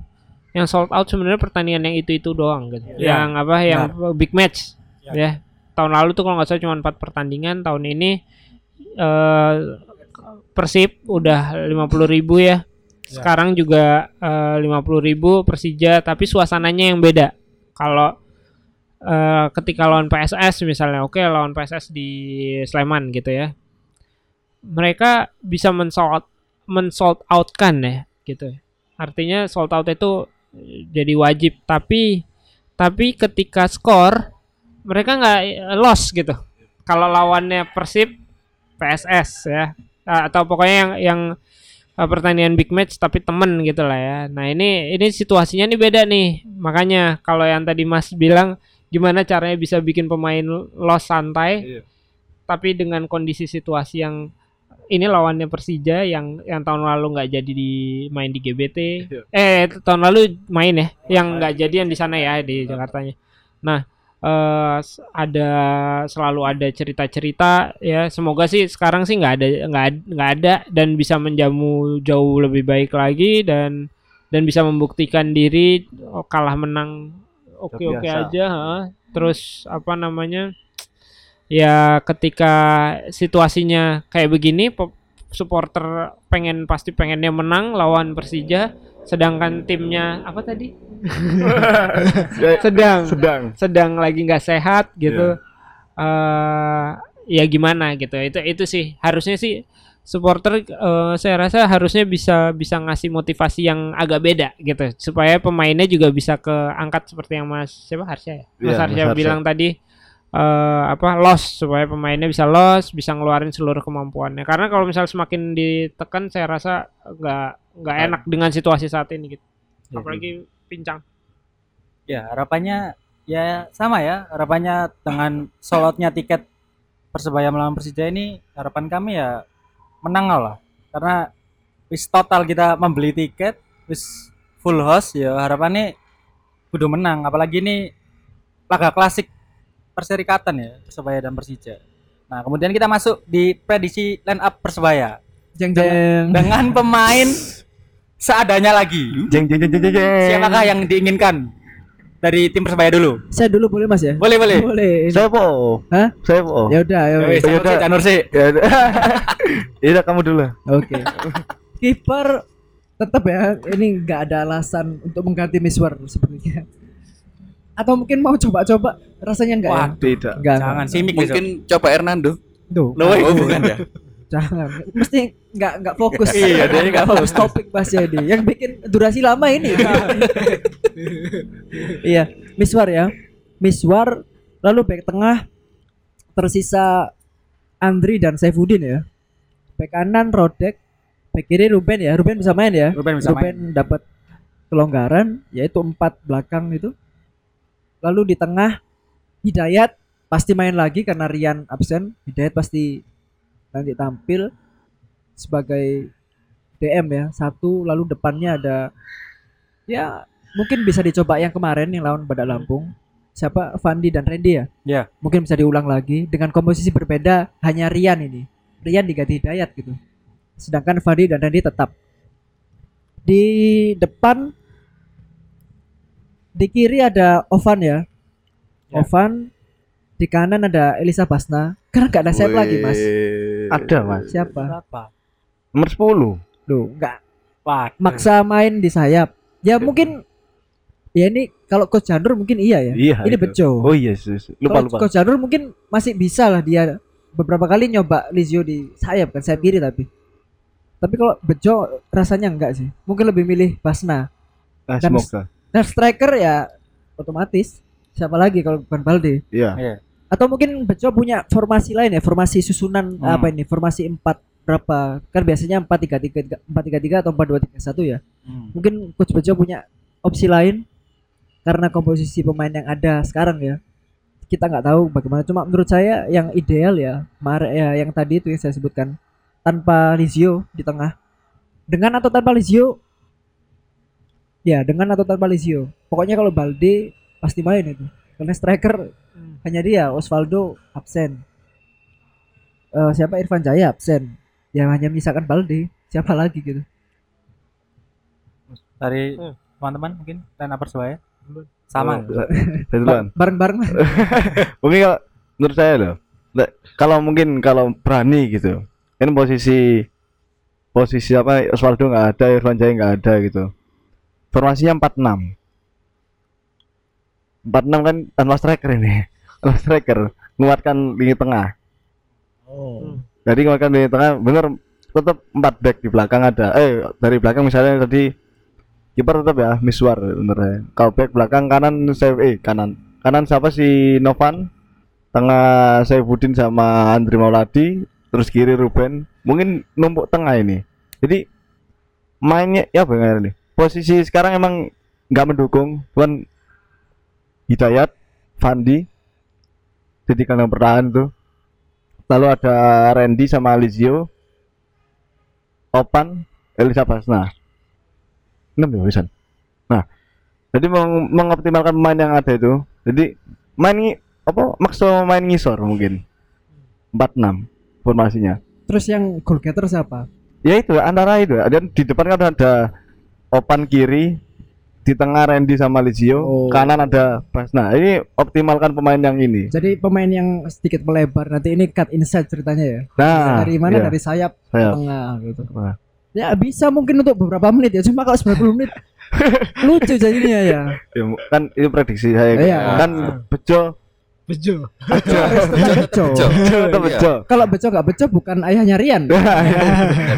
yang sold out sebenarnya pertandingan yang itu-itu doang gitu. Iya. Yang apa yang big match ya. Tahun lalu tuh kalau nggak salah cuma empat pertandingan, tahun ini eh Persib udah 50.000 ribu ya. Sekarang juga eh, lima puluh ribu Persija, tapi suasananya yang beda. Kalau eh, ketika lawan PSS misalnya, oke lawan PSS di Sleman gitu ya, mereka bisa mensold mensold out kan ya, gitu. Artinya sold out itu jadi wajib, tapi tapi ketika skor mereka nggak eh, loss gitu. Kalau lawannya Persib, PSS ya, Ah, atau pokoknya yang yang uh, pertandingan big match tapi temen gitu lah ya. Nah ini ini situasinya nih beda nih. Makanya kalau yang tadi Mas bilang gimana caranya bisa bikin pemain loss santai, Iya. tapi dengan kondisi situasi yang ini lawannya Persija yang yang tahun lalu nggak jadi di main di GBT. Iya. Eh tahun lalu main ya, yang nggak jadi yang di sana ya di Jakartanya. Nah eh ada selalu ada cerita-cerita ya semoga sih sekarang sih nggak ada nggak nggak ada dan bisa menjamu jauh lebih baik lagi dan dan bisa membuktikan diri oh, kalah menang oke oke biasa. aja ha. terus apa namanya ya ketika situasinya kayak begini supporter pengen pasti pengennya menang lawan Persija sedangkan timnya apa tadi? Sedang. Sedang. Sedang lagi nggak sehat gitu. Eh ya gimana gitu. Itu itu sih. Harusnya sih supporter eh, saya rasa harusnya bisa bisa ngasih motivasi yang agak beda gitu. Supaya pemainnya juga bisa keangkat seperti yang Mas siapa? Harsha ya? Mas Iya, Mas Harsha. bilang tadi eh apa loss supaya pemainnya bisa loss bisa ngeluarin seluruh kemampuannya karena kalau misal semakin ditekan saya rasa nggak nggak enak dengan situasi saat ini gitu apalagi pincang Ya, harapannya ya sama ya. Harapannya dengan solotnya tiket Persebaya melawan Persija ini harapan kami ya menang lah. Karena wis total kita membeli tiket, wis full house ya harapannya kudu menang. Apalagi ini laga klasik perserikatan ya Persebaya dan Persija. Nah, kemudian kita masuk di prediksi line up Persebaya Jeng jeng. dengan pemain seadanya lagi. jeng jeng jeng jeng jeng jeng. Siapakah yang diinginkan dari tim Persebaya dulu? Saya dulu boleh Mas ya? Boleh, boleh. Boleh. saya po Hah? saya po Ya udah, ya Ya wes. wis, Janur sih, ya udah. ya udah, kamu dulu Oke. Kiper tetap ya ini nggak ada alasan untuk mengganti Miswar sepertinya. Atau mungkin mau coba-coba rasanya enggak ya? Wah, tidak Enggak. Jangan simik Mungkin coba Hernando. Tuh. Loh, Oh, bukan ya? Jangan. Mesti nggak nggak fokus. Iya, dia nggak fokus topik bahasnya ini. Yang bikin durasi lama ini. iya, Miswar ya. Miswar lalu back tengah tersisa Andri dan Saifuddin ya. Back kanan Rodek, back kiri Ruben ya. Ruben bisa main ya. Ruben bisa main. Ruben dapat kelonggaran yaitu empat belakang itu. Lalu di tengah Hidayat pasti main lagi karena Rian absen. Hidayat pasti nanti tampil sebagai DM ya satu. Lalu depannya ada ya mungkin bisa dicoba yang kemarin yang lawan Badak Lampung. Siapa? Fandi dan Randy ya? Ya. mungkin bisa diulang lagi. Dengan komposisi berbeda hanya Rian ini. Rian diganti Hidayat gitu. Sedangkan Fandi dan Randy tetap. Di depan di kiri ada Ovan ya, Ya. Ovan di kanan ada Elisa Basna karena nggak ada sayap lagi mas ada mas siapa Berapa? nomor 10 Loh, nggak Wah, maksa main di sayap. Ya mungkin ya ini kalau Coach Janur mungkin iya ya. iya ini itu. Bejo. oh iya sus. lupa Kalau lupa Coach Janur mungkin masih bisa lah dia beberapa kali nyoba Lizio di sayap kan sayap kiri tapi. Tapi kalau Bejo rasanya enggak sih. Mungkin lebih milih Basna. ah, dan- semoga Dan striker ya otomatis siapa lagi kalau bukan Balde. iya Iya. Atau mungkin Bejo punya formasi lain ya, formasi susunan Hmm. apa ini? Formasi 4 berapa? Kan biasanya 4-3-3 4-3-3 atau 4-2-3-1 ya. Hmm. mungkin coach Bejo punya opsi lain karena komposisi pemain yang ada sekarang ya kita nggak tahu bagaimana cuma menurut saya yang ideal ya Mare ya yang tadi itu yang saya sebutkan tanpa Lizio di tengah dengan atau tanpa Lizio ya dengan atau tanpa Lizio pokoknya kalau Balde pasti main itu. Karena striker hanya dia Osvaldo absen. Eh, siapa? Irfan Jaya absen. Ya hanya menyisakan Balde. Siapa lagi gitu? Dari Hmm. teman-teman mungkin line up Persebaya. Sama. Oh, bareng-bareng lah. Mungkin kalau menurut saya loh kalau mungkin kalau berani gitu ini posisi posisi apa Osvaldo nggak ada Irfan Jaya nggak ada gitu formasinya 46 46 kan tanpa striker ini. Tanpa striker menguatkan lini tengah. Oh. Jadi menguatkan lini tengah bener tetap 4 back di belakang ada. Eh dari belakang misalnya tadi kiper tetap ya Miswar bener ya. Kalau back belakang kanan saya eh kanan. Kanan siapa si Novan. Tengah Saifuddin sama Andri Mauladi. Terus kiri Ruben. Mungkin numpuk tengah ini. Jadi mainnya ya apa nih posisi sekarang emang nggak mendukung. Cuman Hidayat Fandi jadi kandang bertahan tuh lalu ada Randy sama Alizio. Opan Elisa Basna. Enam ya nah jadi meng- mengoptimalkan pemain yang ada itu. Jadi main apa maksa main ngisor mungkin. 46 formasinya. Terus yang goal getter siapa? ya itu antara itu. Dan di depan kan ada Opan kiri di tengah Randy sama Lizio, Oh. kanan ada Basna. Ini optimalkan pemain yang ini. Jadi pemain yang sedikit melebar nanti ini cut inside ceritanya ya. Nah, dari mana? iya. Dari sayap ke Sayap. tengah gitu. Wah. Ya bisa mungkin untuk beberapa menit ya. Cuma kalau 90 menit lucu jadinya ya. Ya, kan itu prediksi saya. Iya. Kan bejo, Bejo. Tetap beco. Bejo. bejo atau Iya. bejo. Kalau beco nggak beco bukan ayahnya Rian. benar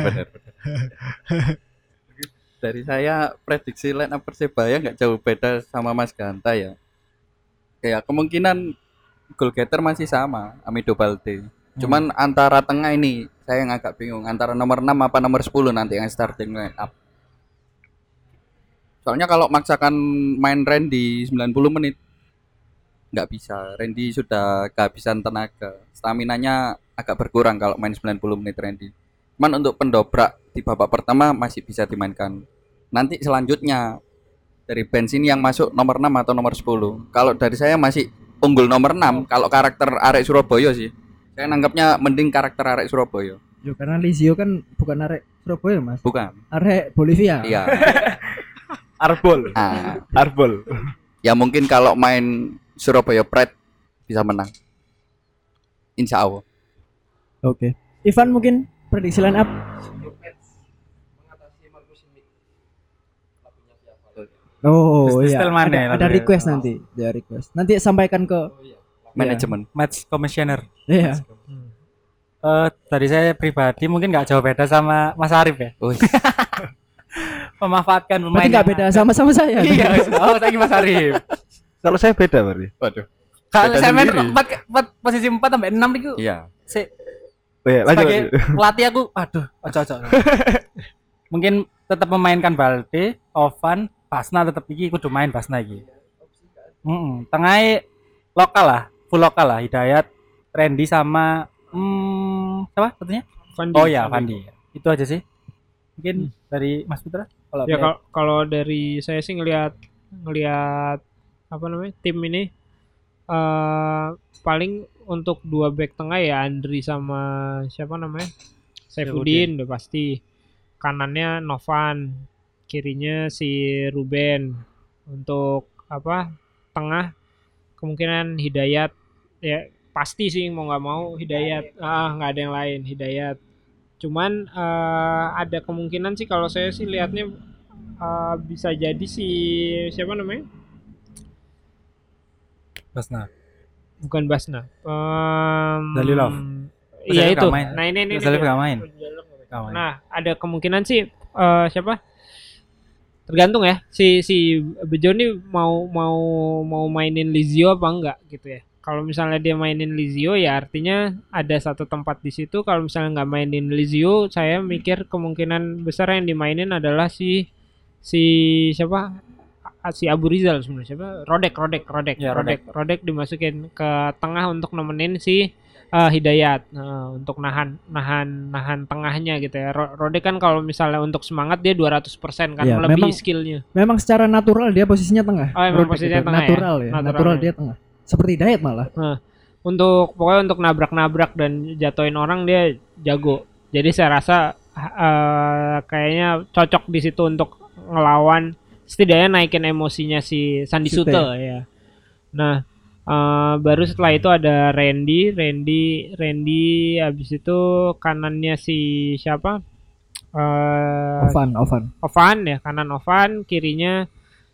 benar dari saya prediksi line up persebaya nggak jauh beda sama Mas Ganta ya. Kayak kemungkinan goal getter masih sama Amido Balde. Cuman antara tengah ini saya yang agak bingung antara nomor 6 apa nomor 10 nanti yang starting line up soalnya kalau maksakan main Randy 90 menit nggak bisa. Randy sudah kehabisan tenaga. Staminanya agak berkurang kalau main 90 menit Randy. Cuman untuk pendobrak di babak pertama masih bisa dimainkan nanti selanjutnya dari bench ini yang masuk nomor 6 atau nomor 10 kalau dari saya masih unggul nomor 6 kalau karakter arek Surabaya sih saya nanggapnya mending karakter arek Surabaya Yo, karena Lizio kan bukan arek Surabaya mas. bukan Arek Bolivia. iya Arbol, nah, Arbol. ya mungkin kalau main Surabaya Pride bisa menang insya Allah Oke. Ivan mungkin prediksi line up. Oh iya. Still mana ya Ada, ada request nanti. Ada request. Nanti sampaikan ke manajemen match commissioner. Iya. Eh tadi saya pribadi mungkin nggak jauh beda sama Mas Arif ya. Memanfaatkan pemain. Berarti nggak beda ada. sama-sama saya. Iya, oh tadi Mas Arif. Kalau saya beda berarti. waduh Kalau saya main empat, empat posisi 4 sampai 6 itu iya si, Oh, iya, lanjut. sebagai lanjut. pelatih aku aduh ojo ojo. Mungkin tetap memainkan Balde, Ovan, Basna tetap iki kudu main Basna iki. Heeh, tengahnya lokal lah, full lokal lah Hidayat, Randy sama hmm, siapa satunya? Fandi. Oh ya, Fandi. Itu aja sih. Mungkin dari Mas Putra kalau Ya kalau kalau dari saya sih ngelihat ngelihat apa namanya tim ini eh paling untuk dua back tengah ya Andri sama siapa namanya Saifuddin udah pasti kanannya Novan kirinya si Ruben untuk apa tengah kemungkinan Hidayat ya pasti sih mau nggak mau Hidayat ah nggak ada yang lain Hidayat cuman eh, ada kemungkinan sih kalau saya sih lihatnya eh, bisa jadi si siapa namanya Basna. bukan Basna Em, Dalilov. iya itu main. nah ini ini, Dalilov ini. nggak main. Nah, ada kemungkinan sih eh, siapa? Tergantung ya. Si si Bejo nih mau mau mau mainin Lizio apa enggak gitu ya. Kalau misalnya dia mainin Lizio ya artinya ada satu tempat di situ. Kalau misalnya nggak mainin Lizio, saya mikir kemungkinan besar yang dimainin adalah si si siapa? Si Abu Rizal sebenarnya siapa? Rodek, Rodek, Rodek, Ya, Rodek, Rodek dimasukin ke tengah untuk nemenin si eh, Hidayat Nah, untuk nahan nahan nahan tengahnya gitu ya. Ro- Rode kan kalau misalnya untuk semangat dia 200% kan Iya, lebih memang- skillnya. Memang secara natural dia posisinya tengah. Oh, emang Rodek posisinya itu. tengah ya? natural ya. Natural Natural, ya. dia tengah. Seperti Hidayat malah. Untuk pokoknya untuk nabrak-nabrak dan jatuhin orang dia jago. Jadi saya rasa eh, kayaknya cocok di situ untuk ngelawan setidaknya naikin emosinya si Sandi Sute. Sute ya. Nah, eh, baru setelah itu ada Randy, Randy, Randy habis itu kanannya si siapa? Eh Ovan, Ovan. Ovan ya kanan Ovan kirinya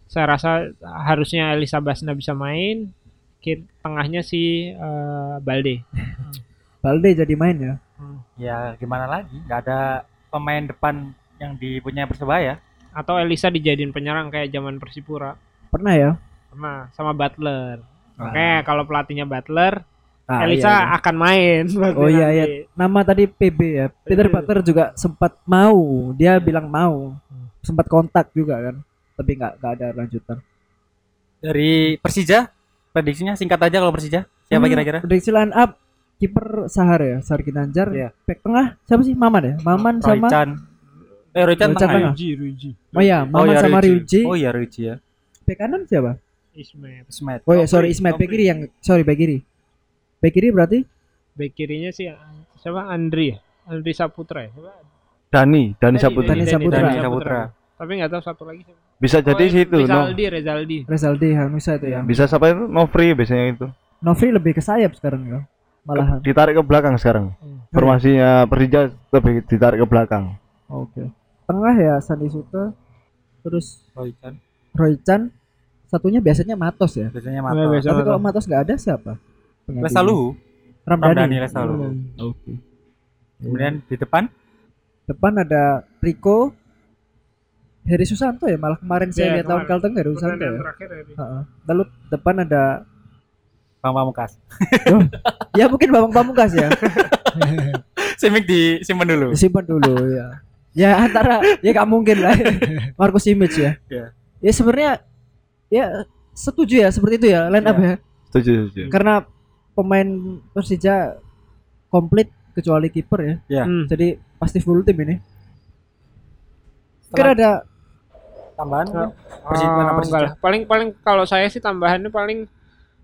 saya rasa harusnya Elisa Basna bisa main kir tengahnya si eh, Balde Balde jadi main ya. Ya gimana lagi? Nggak ada pemain depan yang dipunyai Persebaya. atau Elisa dijadiin penyerang kayak zaman Persipura Pernah ya? pernah sama Butler Nah. Oke kalau pelatihnya Butler Ah, Elisa iya, iya. akan main Oh iya iya. Nama tadi PB ya. Peter Iya. Butler juga sempat mau. Dia bilang mau. Sempat kontak juga kan. Tapi nggak nggak ada lanjutan. Dari Persija, prediksinya singkat aja kalau Persija. Siapa Hmm, kira-kira? Prediksi line up kiper Sahar ya, Sahar Ginanjar. Iya. Back tengah siapa sih? Maman ya? Maman Roy sama Chan. Eh Roy Chan Roy Chan tengah. ya? Ruji Ruji Oh iya, Maman iya, sama Ryuji. Ryuji. Oh iya Ryuji ya. Back kanan siapa? Ismet Smet. Oh iya, sorry Ismet back kiri yang sorry back kiri. Back kiri berarti back kirinya si siapa Andri ya Andri Saputra ya Siapa? Dani, Dani Saputra. Dani Saputra. Dani Saputra. Tapi nggak tahu satu lagi siapa. Bisa jadi Oh, situ, no. Rizaldi, Rizaldi. Rezaldi Hanusa itu ya. Bisa siapa itu? Novri biasanya itu. Novri lebih ke sayap sekarang ya. Malahan. Ditarik ke belakang sekarang. Hmm. Formasinya Persija lebih ditarik ke belakang. Oke. Tengah ya Sandi Suta. Terus Roy Chan. Satunya biasanya Matos ya. Biasanya Iya, Mato. biasa. Tapi kalau Matos nggak ada siapa? Lesaluhu. Ramdhani. Ramdhani Lesaluhu. Hmm. Oke. Kemudian di depan Depan ada Rico. Heri Susanto ya malah kemarin saya Iya, lihat tahun. Kalteng Heri Susanto ya. terakhir ya. Heeh. Lalu depan ada Bang Pamungkas. ya mungkin Bambang Pamungkas ya. Simik disimpan dulu. Disimpan dulu ya. Ya antara ya gak mungkin lah. Marcus Simic ya. Iya. Ya sebenarnya ya setuju ya seperti itu ya line up Iya. ya. Setuju, setuju. Karena pemain Persija komplit kecuali kiper ya. Iya. Hmm. Jadi pasti full tim ini. Kira ada Tambahan Enggak. Persija, mana Ah, Persija? enggak lah. Paling paling kalau saya sih tambahannya paling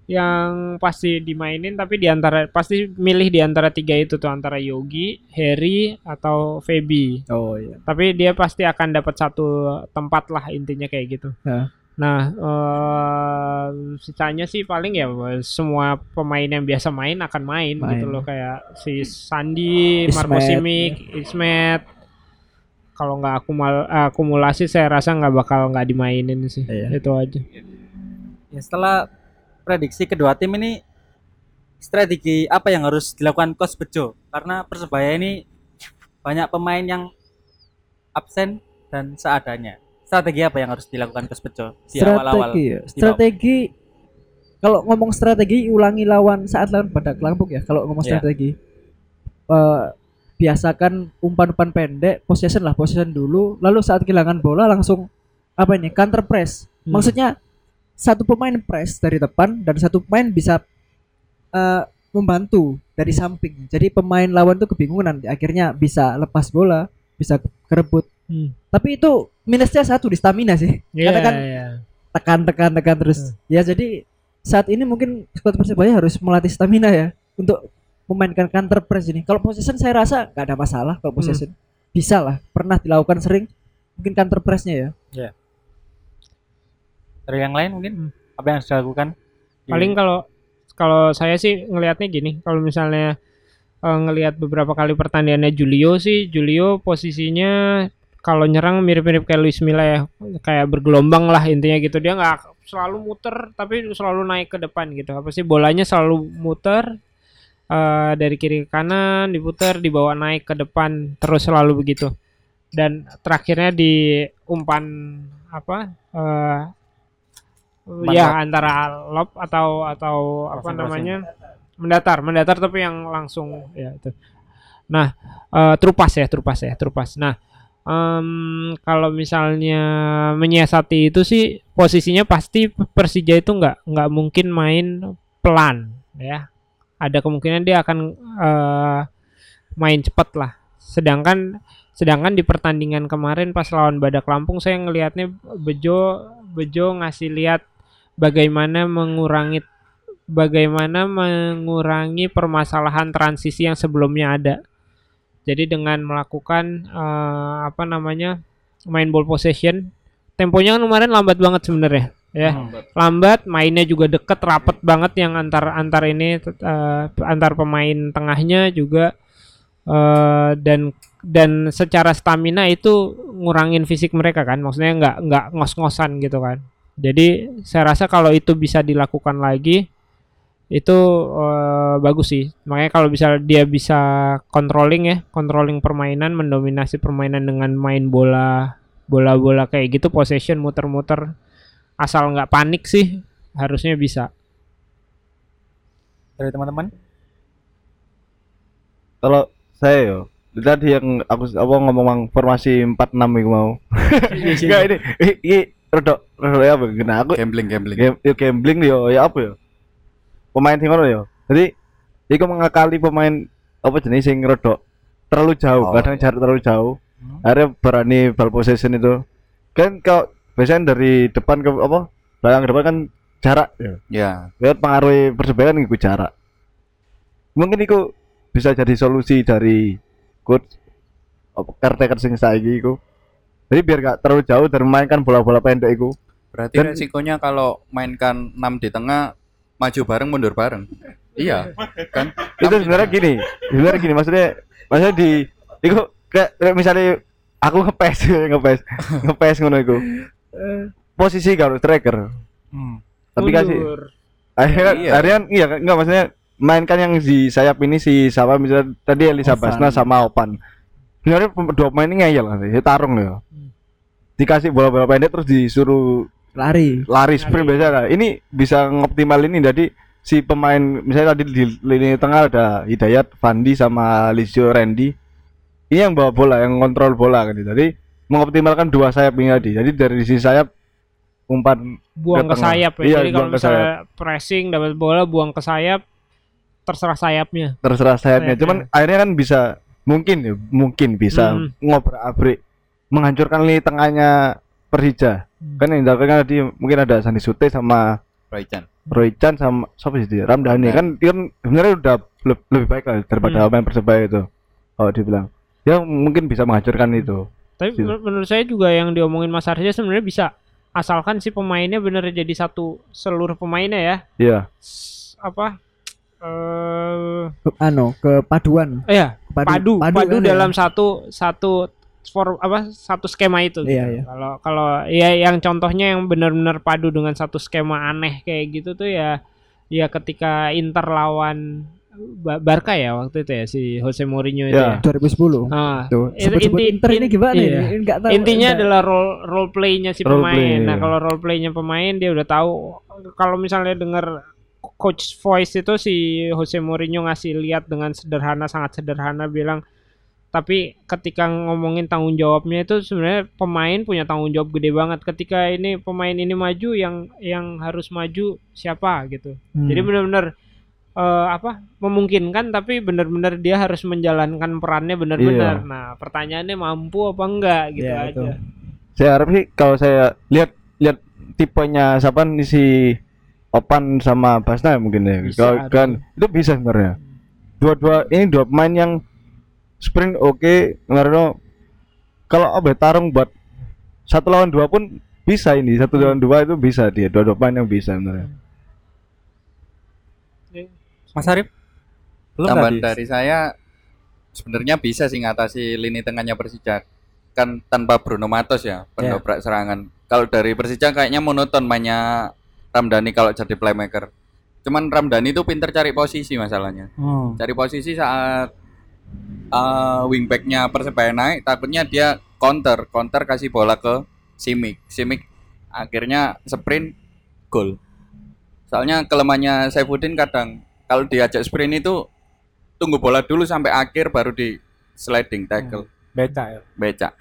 yang pasti dimainin tapi di antara pasti milih di antara tiga itu tuh antara Yogi, Harry atau Feby. Oh iya. Tapi dia pasti akan dapat satu tempat lah intinya kayak gitu. Ya. Nah, eh sisanya sih paling ya semua pemain yang biasa main akan main, Main. gitu loh kayak si Sandi, Marco Simic, Ismet. Kalau nggak akumal- akumulasi saya rasa nggak bakal nggak dimainin sih. Iya. Itu aja. Ya, setelah prediksi kedua tim ini strategi apa yang harus dilakukan Coach Bejo? Karena Persebaya ini banyak pemain yang absen dan seadanya. Strategi apa yang harus dilakukan Coach Bejo di awal-awal? strategi ya. Strategi kalau ngomong strategi ulangi lawan saat lawan pada Lampung ya. Kalau ngomong Iya. strategi eh, biasakan umpan-umpan pendek, possession lah, possession dulu, lalu saat kehilangan bola langsung apa ini counter press. Hmm. Maksudnya satu pemain press dari depan dan satu pemain bisa eh, membantu dari samping. Jadi pemain lawan tuh kebingungan, akhirnya bisa lepas bola, bisa kerebut. Hmm. Tapi itu minusnya satu di stamina sih. Karena kan iya. tekan tekan tekan terus. Ya jadi saat ini mungkin skuad persebaya harus melatih stamina ya untuk memainkan counter press ini. Kalau possession saya rasa nggak ada masalah kalau possession. Bisa lah pernah dilakukan sering mungkin counter pressnya ya. Dari yang lain mungkin apa yang harus dilakukan? Di- Paling kalau kalau saya sih ngelihatnya gini, kalau misalnya eh, ngelihat beberapa kali pertandingannya Julio sih, Julio posisinya kalau nyerang mirip-mirip kayak Luis Milla ya, kayak bergelombang lah intinya gitu. Dia nggak selalu muter, tapi selalu naik ke depan gitu. Apa sih bolanya selalu muter eh, dari kiri ke kanan, diputer, dibawa naik ke depan, terus selalu begitu. Dan terakhirnya di umpan apa? eh, ya antara lob atau atau apa Crossing, namanya mendatar mendatar tapi yang langsung ya itu nah eh, trupas ya trupas ya trupas nah em, kalau misalnya menyiasati itu sih posisinya pasti Persija itu nggak nggak mungkin main pelan ya ada kemungkinan dia akan eh, main cepat lah sedangkan sedangkan di pertandingan kemarin pas lawan Badak Lampung saya ngelihatnya Bejo Bejo ngasih lihat bagaimana mengurangi bagaimana mengurangi permasalahan transisi yang sebelumnya ada. Jadi dengan melakukan eh, apa namanya main ball possession, temponya kan kemarin lambat banget sebenarnya, ya Hmm. lambat, mainnya juga deket, rapet banget yang antar antar ini eh, antar pemain tengahnya juga eh, dan dan secara stamina itu ngurangin fisik mereka kan, maksudnya nggak nggak ngos-ngosan gitu kan. Jadi saya rasa kalau itu bisa dilakukan lagi itu eh, bagus sih. Makanya kalau bisa dia bisa controlling ya, controlling permainan, mendominasi permainan dengan main bola, bola-bola kayak gitu, possession muter-muter, asal nggak panik sih, harusnya bisa. Dari teman-teman? Kalau saya yo tadi yang aku apa ngomong mang formasi 46 iku mau. Enggak ini i- ini rodok rodok ya apa kena aku Gambling, gambling. gambling yo ya apa yo. Pemain sing ngono yo. Jadi iku mengakali pemain apa jenis sing rodok terlalu jauh, Oh. kadang jarak terlalu jauh. Akhirnya berani ball possession itu. Kan kalau biasanya dari depan ke apa? Belakang ke depan kan jarak ya. Ya, Lihat pengaruhi persebaya kan ikut jarak. Mungkin itu bisa jadi solusi dari coach apa caretaker sing saiki iku. Jadi biar gak terlalu jauh dan memainkan bola-bola pendek itu. Berarti Dan- resikonya kalau mainkan 6 di tengah maju bareng mundur bareng. Iya, kan? itu sebenarnya gini sebenarnya gini maksudnya maksudnya di itu kayak, kayak misalnya aku ngepes ngepes ngepes ngono itu posisi kalau striker Hmm. tapi kasih akhirnya Iya. akhirnya iya enggak maksudnya mainkan yang di sayap ini si siapa misalnya tadi Elisa Ovan. Basna sama Opan sebenarnya dua pemain ini ngeyel nanti ya, tarung ya dikasih bola-bola pendek terus disuruh lari lari sprint biasa. Ini bisa ngoptimal ini jadi si pemain misalnya tadi di lini tengah ada Hidayat, Fandi sama Lizio Randy. Ini yang bawa bola, yang kontrol bola kan. Jadi mengoptimalkan dua sayap ini tadi. Jadi dari sisi sayap umpan buang ke ke sayap ya. Iya, Jadi kalau buang ke misalnya pressing dapat bola buang ke sayap terserah sayapnya. terserah sayapnya. Sayapnya. Cuman akhirnya kan bisa mungkin ya, mungkin bisa Hmm. ngobrak-abrik menghancurkan lini tengahnya Persija. Hmm. Kan yang dilakukan tadi mungkin ada Sandi Sute sama Roycan. Roy Chan sama siapa sih? Ramdhani kan dia kan sebenarnya udah le- lebih baik lah daripada Hmm. pemain persebaya itu. Oh dibilang ya mungkin bisa menghancurkan itu. Tapi Gitu. men- menurut saya juga yang diomongin Mas Arja sebenarnya bisa asalkan si pemainnya bener jadi satu seluruh pemainnya ya. Iya. S- apa eh anu kepaduan iya Padu- padu padu padu, kan ya? dalam satu satu for apa satu skema itu Iya, gitu. iya. kalau kalau ya yang contohnya yang benar-benar padu dengan satu skema aneh kayak gitu tuh ya ya ketika Inter lawan Ba- Barca ya waktu itu ya si Jose Mourinho itu Ya. ya. 2010 Ah, tuh itu inti- Inter ini in- gimana iya. ini Enggak tahu intinya enggak. adalah role role playnya si Role pemain. play, Nah iya. kalau role playnya pemain dia udah tahu kalau misalnya dengar coach voice itu si Jose Mourinho ngasih lihat dengan sederhana sangat sederhana bilang tapi ketika ngomongin tanggung jawabnya itu sebenarnya pemain punya tanggung jawab gede banget ketika ini pemain ini maju yang yang harus maju siapa gitu Hmm. jadi benar-benar eh, apa memungkinkan tapi benar-benar dia harus menjalankan perannya benar-benar Iya. nah pertanyaannya mampu apa enggak gitu Iya, aja betul. Saya harap sih kalau saya lihat lihat tipenya siapa nih si Opan sama Basna ya mungkin ya. Bisa, Kalau kan itu bisa sebenarnya. Dua-dua ini dua pemain yang sprint oke, Ngarno kalau apa tarung buat satu lawan dua pun bisa ini satu lawan dua itu bisa dia dua dua yang bisa sebenarnya. Mas Arif? Belum Tambahan tadi? dari saya sebenarnya bisa sih ngatasi lini tengahnya Persija kan tanpa Bruno Matos ya pendobrak serangan. Kalau dari Persija kayaknya monoton mainnya Ramdhani kalau jadi playmaker. Cuman Ramdhani itu pinter cari posisi masalahnya. Hmm. Cari posisi saat uh, wingbacknya Persebaya naik, takutnya dia counter, counter kasih bola ke Simic. Simic akhirnya sprint gol. Soalnya kelemahannya Saifuddin kadang kalau diajak sprint itu tunggu bola dulu sampai akhir baru di sliding tackle Beca ya. becak.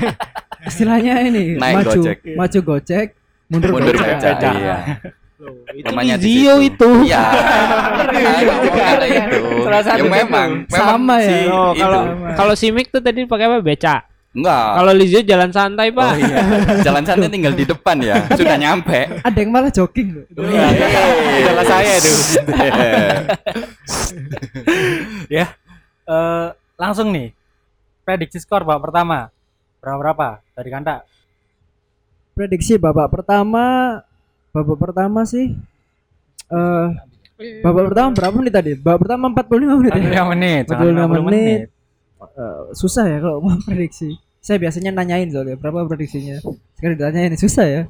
istilahnya ini Naik maju gojek. maju gocek mundur, Mundur gocek. becak. Iya. itu Namanya situ. itu Iya. Ada itu. Salah satu Ya itu. memang, memang Sama ya? Oh, kalau kalau Simic tuh tadi pakai apa beca enggak. kalau Lizio jalan santai pak Oh iya. Jalan santai tinggal di depan ya. Sudah nyampe. ada yang malah jogging loh Iya. Salah saya itu. ya. Eh, langsung nih. Prediksi skor babak pertama. Berapa berapa dari Kanta? prediksi babak pertama babak pertama sih eh babak pertama berapa menit tadi? Babak pertama 45 menit ya? 45 menit. jangan 45 50 menit. Eh, susah ya kalau mau prediksi saya biasanya nanyain soalnya berapa prediksinya? Sekarang ditanyain susah ya?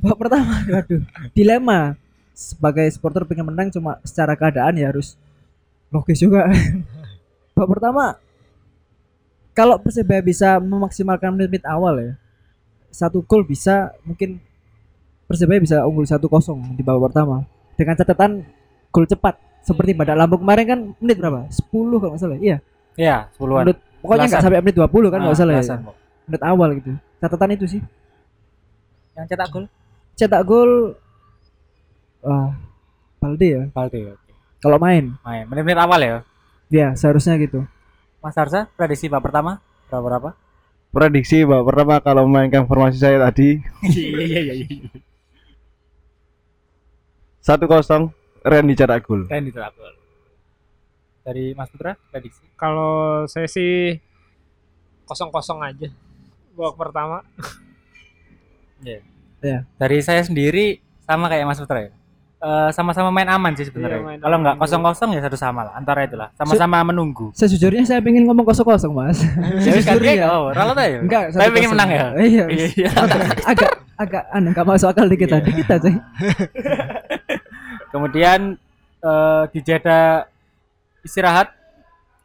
Babak pertama waduh dilema. Sebagai supporter pengen menang cuma secara keadaan ya harus logis juga. Babak pertama kalau persebaya bisa memaksimalkan menit-menit awal ya satu gol bisa mungkin persebaya bisa unggul 1-0 di babak pertama. Dengan catatan gol cepat. Seperti pada Lampung kemarin kan menit berapa? 10 kalau nggak salah. Iya. Iya, 10-an. menit pokoknya nggak Belasan. sampai menit 20 kan nggak Ah, salah ya. menit awal gitu. Catatan itu sih. Yang cetak gol? Cetak gol wah Balde ya? Balde. oke. kalau main. Main. Menit-menit awal ya. ya seharusnya gitu. Mas Arsa, prediksi babak pertama? Berapa berapa? Prediksi babak pertama kalau memainkan formasi saya tadi. Iya iya iya. Satu kosong Randy cetak gol. Randy cetak gol. Dari Mas Putra prediksi. kalau saya sih kosong kosong aja babak pertama. Dari saya sendiri sama kayak Mas Putra ya. Eh, sama-sama main aman sih Iya, sebenarnya. main Kalau nggak kosong-kosong ya satu sama lah. Antara itulah. Sama-sama menunggu. Sejujurnya saya pengen ngomong kosong-kosong, Mas. Ya Sejujurnya. oh, ralat aja. Enggak, pengen 1-0. menang ya. Iya. Iya. agak agak anu enggak masuk akal dikit Iya. tadi kita, coy. Kemudian eh, di jeda istirahat,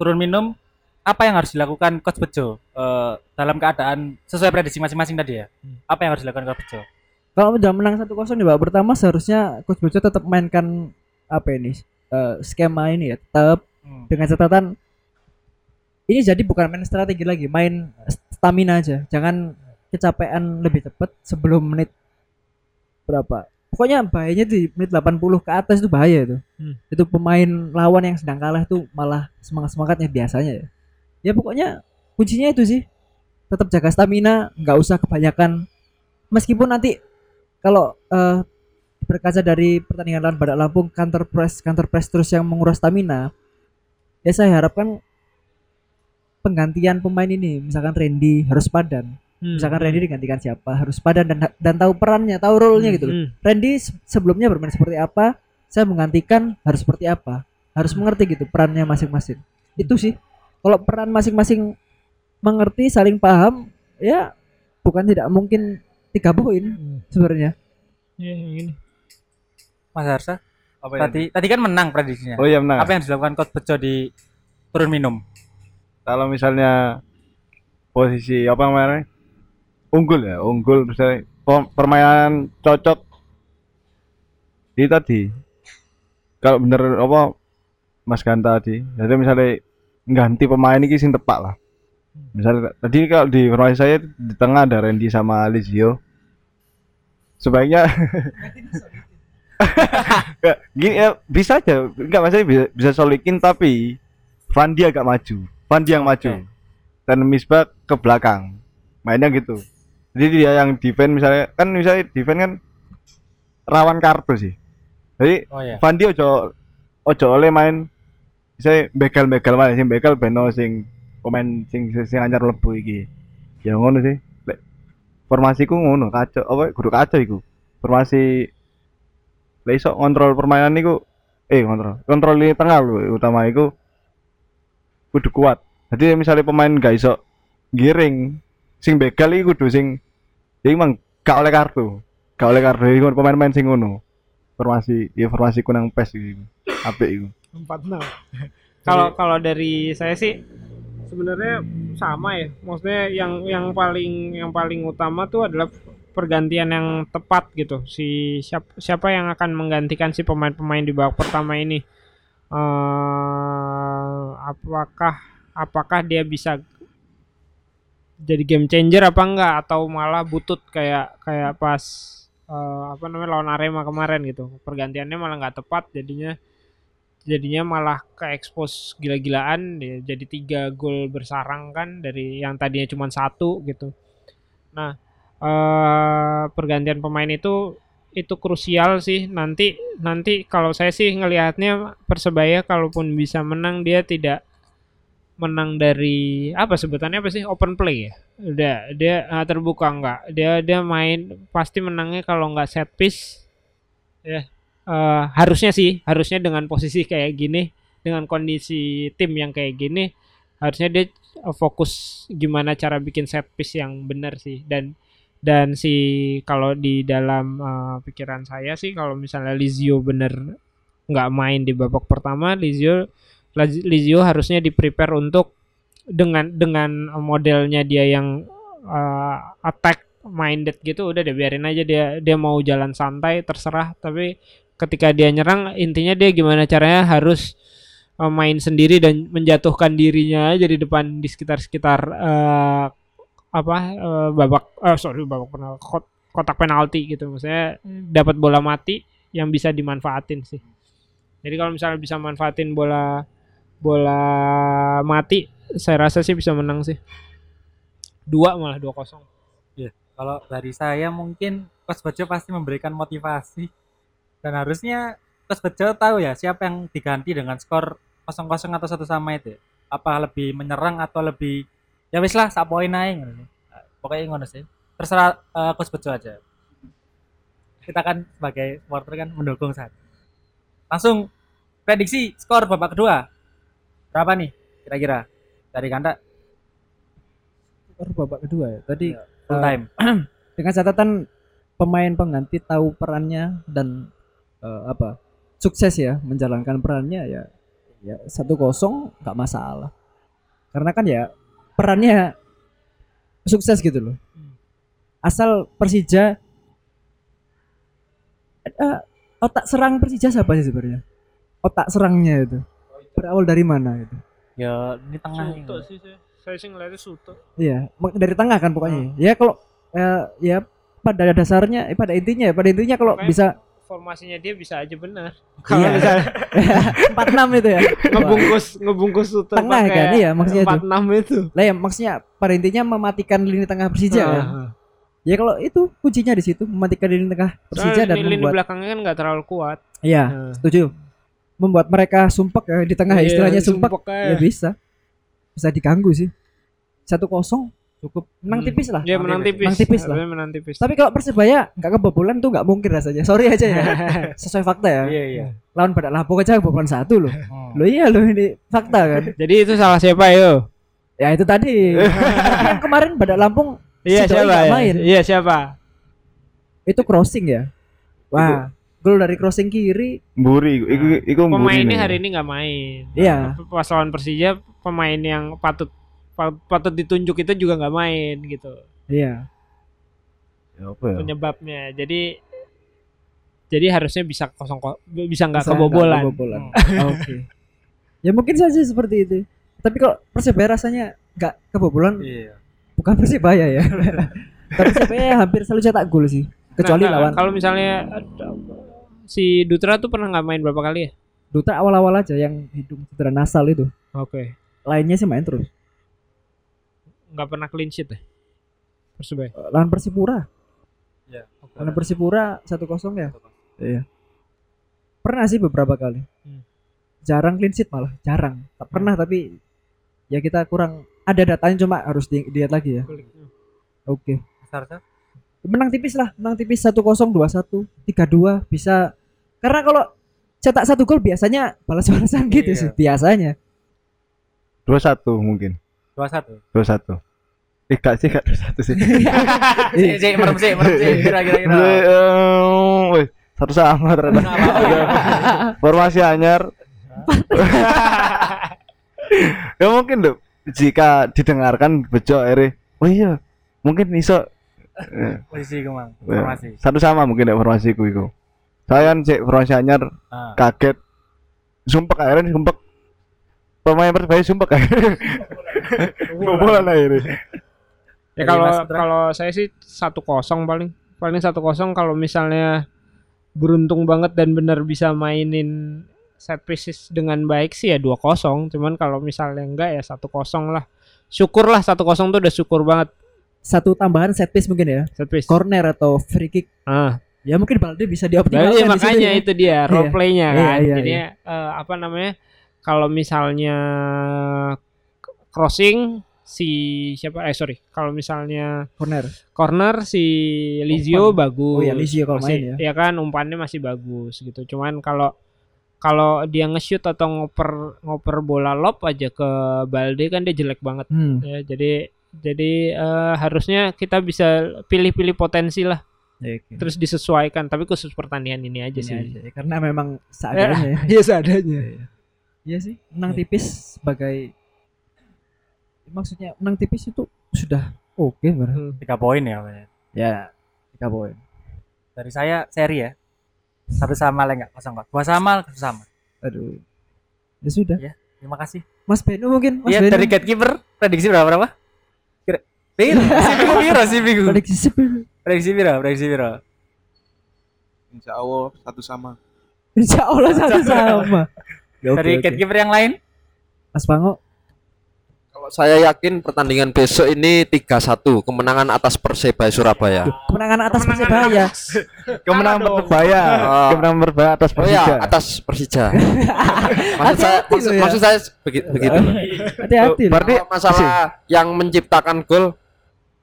turun minum, apa yang harus dilakukan Coach Bejo eh, dalam keadaan sesuai prediksi masing-masing tadi ya? Apa yang harus dilakukan Coach Bejo? Kalau udah menang 1-0 di babak pertama seharusnya Coach Bojo tetap mainkan apa ini? eh, skema ini ya, tetap Hmm. dengan catatan ini jadi bukan main strategi lagi, main stamina aja. Jangan kecapean lebih cepat sebelum menit berapa. Pokoknya bahayanya di menit 80 ke atas itu bahaya itu. Hmm. Itu pemain lawan yang sedang kalah tuh malah semangat-semangatnya biasanya ya. Ya pokoknya kuncinya itu sih. Tetap jaga stamina, nggak usah kebanyakan meskipun nanti kalau eh, berkaca dari pertandingan lawan Badak Lampung counter press counter press terus yang menguras stamina ya saya harapkan penggantian pemain ini misalkan Randy harus padan Hmm. misalkan Randy digantikan siapa harus padan dan dan tahu perannya tahu role-nya gitu loh Hmm. Randy se- sebelumnya bermain seperti apa saya menggantikan harus seperti apa harus mengerti gitu perannya masing-masing itu sih kalau peran masing-masing mengerti saling paham ya bukan tidak mungkin tiga poin Hmm. sebenarnya Ya, yang ini. Mas Harsa, Apa ya? tadi tadi kan menang prediksinya. Oh iya benar. Apa yang dilakukan Coach Bejo di turun minum? Kalau misalnya posisi apa namanya? Unggul ya, unggul. Misalnya permainan cocok. Ini tadi. Kalau bener apa Mas Ganta tadi, jadi misalnya ganti pemain ini sing tepat lah. Misalnya tadi kalau di formasi saya di tengah ada Randy sama Lizio. Sebaiknya gini ya bisa aja. Enggak maksudnya bisa bisa solikin tapi Fandi agak maju. Fandi yang maju. Dan Misbah ke belakang. Mainnya gitu jadi dia yang defense misalnya kan misalnya defense kan rawan kartu sih. Jadi Oh iya. Fandi ojo ojo oleh main saya begal-begal main sing begal beno sing pemain sing sing, anyar mlebu iki. Ya ngono sih. Lek, formasiku ngono kacau apa kudu kacau iku. Formasi lek iso ngontrol permainan niku eh kontrol kontrol lini tengah lho utama iku kudu kuat. Jadi misalnya pemain gak iso giring sing begal iku kudu sing ya emang gak oleh kartu. Gak oleh kartu. Iku pemain-pemain sing ngono. Formasi ya formasi kunang pes iku apik iku. Empat enam kalau kalau dari saya sih sebenarnya sama ya. Maksudnya yang yang paling yang paling utama tuh adalah pergantian yang tepat gitu. Si siapa siapa yang akan menggantikan si pemain-pemain di babak pertama ini? Eh apakah apakah dia bisa jadi game changer apa enggak? Atau malah butut kayak kayak pas eh, apa namanya lawan Arema kemarin gitu. Pergantiannya malah nggak tepat jadinya jadinya malah ke expose gila-gilaan ya, jadi tiga gol bersarang kan dari yang tadinya cuma satu gitu. Nah eh pergantian pemain itu itu krusial sih. Nanti nanti kalau saya sih ngelihatnya persebaya kalaupun bisa menang dia tidak menang dari apa sebutannya apa sih? Open play ya? Udah dia ah, terbuka enggak. Dia dia main pasti menangnya kalau nggak set piece. Ya eh, harusnya sih harusnya dengan posisi kayak gini dengan kondisi tim yang kayak gini harusnya dia eh, fokus gimana cara bikin set piece yang benar sih. Dan dan si kalau di dalam eh, pikiran saya sih kalau misalnya Lizio bener nggak main di babak pertama Lizio Laz- Lizio harusnya di prepare untuk dengan dengan modelnya dia yang eh, attack minded gitu udah deh biarin aja dia dia mau jalan santai terserah. Tapi ketika dia nyerang intinya dia gimana caranya harus eh, main sendiri dan menjatuhkan dirinya aja di depan di sekitar sekitar eh, apa eh, babak eh, sorry babak penal kot- kotak penalti gitu. Maksudnya dapat bola mati yang bisa dimanfaatin sih. Jadi kalau misalnya bisa manfaatin bola bola mati saya rasa sih bisa menang sih. Dua malah dua kosong. Kalau dari saya mungkin Coach Bejo pasti memberikan motivasi. Dan harusnya Coach Bejo tahu ya siapa yang diganti dengan skor 0-0 atau satu sama itu. ya. Apa lebih menyerang atau lebih ya wis lah sak poin pokoknya ngono sih. Terserah eh, coach Bejo aja. Kita kan sebagai supporter kan mendukung saat langsung prediksi skor babak kedua berapa nih kira-kira? Dari Kanda? Baru babak kedua ya. Tadi full Eh, time dengan catatan pemain pengganti tahu perannya dan eh, apa sukses ya menjalankan perannya ya ya satu kosong nggak masalah. Karena kan ya perannya sukses gitu loh. Asal Persija eh, otak serang Persija siapa sih sebenarnya? Otak serangnya itu berawal dari mana itu ya ini tengah Suto sih saya. Saya sih ngeliatnya Suto. Iya, dari tengah kan pokoknya. Ya kalau eh, ya pada dasarnya, eh, pada intinya, pada intinya kalau bisa Formasinya dia bisa aja benar. Kalau Iya. misalnya empat enam itu ya. ngebungkus ngebungkus Suto Tengah pakai kan, iya, maksudnya itu. 46 itu. Lah ya maksudnya pada intinya mematikan lini tengah Persija kan. Ah. Ya kalau itu kuncinya di situ mematikan lini tengah Persija Soalnya dan lini, membuat belakangnya kan nggak terlalu kuat. Iya, Nah. setuju. Membuat mereka sumpek ya di tengah Iya, istilahnya sumpek. sumpek Ya aja. bisa. Bisa diganggu sih. Satu kosong cukup menang Hmm. tipis lah. Dia menang tipis. Menang tipis lah. Menang tipis. Tapi kalau Persebaya nggak kebobolan tuh nggak mungkin rasanya. Sorry aja ya. Sesuai fakta ya. iya iya Lawan Badak Lampung aja kebobolan satu loh. Hmm. Lo iya lo ini fakta kan. Jadi itu salah siapa yo? Ya itu tadi. Yang kemarin Badak Lampung Iya Si siapa ya? main. Iya siapa? itu crossing ya. Wah, gol dari crossing kiri. Mburi, iku iku, iku mburi Pemain ini nih. hari ini nggak main. Iya. Pas lawan Persija pemain yang patut pa- patut ditunjuk itu juga nggak main gitu. Iya. Ya, apa ya? Penyebabnya. Jadi jadi harusnya bisa kosong ko- bisa nggak kebobolan. kebobolan. Oke. Ya mungkin saja seperti itu. Tapi kalau Persebaya rasanya nggak kebobolan iya bukan Persebaya ya. Tapi Persebaya hampir selalu cetak gol sih. Kecuali Nah, nah, lawan Kalau misalnya ada- si Dutra tuh pernah nggak main berapa kali ya? Duta awal-awal aja yang hidung cedera nasal itu. Oke. Lainnya sih main terus. Nggak pernah clean sheet ya? Persebaya. Eh, Lawan Persipura. iya Lawan Persipura 1-0 ya. Iya. Pernah sih beberapa kali. Hmm. Jarang clean sheet malah, jarang. Tak pernah tapi ya kita kurang ada datanya cuma harus di- dilihat lagi ya. Oke. Sarsa Menang tipis lah, menang tipis 1-0, 2-1, 3-2 bisa karena kalau cetak satu gol biasanya balas-balasan gitu Iya. sih biasanya. Dua satu mungkin. dua satu Dua satu. Eh, gak sih, gak dua satu sih. sih sih merem sih merem sih kira kira kira wih, satu sama ternyata. Formasi anyar. ya mungkin dong jika didengarkan bejo ere. Oh iya, mungkin iso posisi kemang Ya. formasi satu sama mungkin ya formasiku iku. Saya kan cek formasi anyar ah kaget. Sumpah akhirnya sumpah pemain persebaya sumpah akhirnya. Bobolan akhirnya. Ya kalau Putra? kalau saya sih satu kosong paling paling satu kosong kalau misalnya beruntung banget dan benar bisa mainin set pieces dengan baik sih ya dua kosong cuman kalau misalnya enggak ya satu kosong lah syukurlah satu kosong tuh udah syukur banget Satu tambahan set piece mungkin ya. set piece Corner atau free kick. ah Ya mungkin Balde bisa dioptimalkan di situ makanya ya. itu dia role Iya. playnya Iya, kan iya, jadinya eh, apa namanya kalau misalnya crossing si siapa eh sorry kalau misalnya corner. corner si Lizio Umpan. bagus. Oh ya Lizio kalau Masih- main ya. kan umpannya masih bagus gitu. Cuman kalau kalau dia nge-shoot atau ngoper ngoper bola lob aja ke Balde kan dia jelek banget Hmm. ya. Jadi jadi eh, harusnya kita bisa pilih-pilih potensi lah Ya, oke. terus disesuaikan tapi khusus pertandingan ini aja Ini sih. aja ya, karena memang seadanya ya. Iya seadanya. Iya sih, menang tipis sebagai maksudnya menang tipis itu sudah oke benar. tiga poin ya Pak. Ya, tiga poin. dari saya seri ya satu sama lah nggak kosong kok dua sama satu sama Aduh. Ya sudah. terima kasih Mas Beno mungkin, Mas Iya Beno. dari gatekeeper prediksi berapa berapa kira Piro, si Bigu piro, si Bigu. Prediksi sip. Prediksi piro, prediksi piro. Insya Allah satu sama. Insya Allah satu sama. Ya, oke, Dari oke. gatekeeper yang lain? Mas Pango, Kalau saya yakin pertandingan besok ini 3-1 kemenangan atas Persebaya Surabaya. kemenangan atas Persebaya. Kemenangan Persebaya, Oh. kemenangan Persebaya atas Oh ya, Persija. atas Persija. maksud saya Hati-hati maksud, lo ya. maksud saya begitu, begitu. Hati-hati. Berarti masalah yang menciptakan gol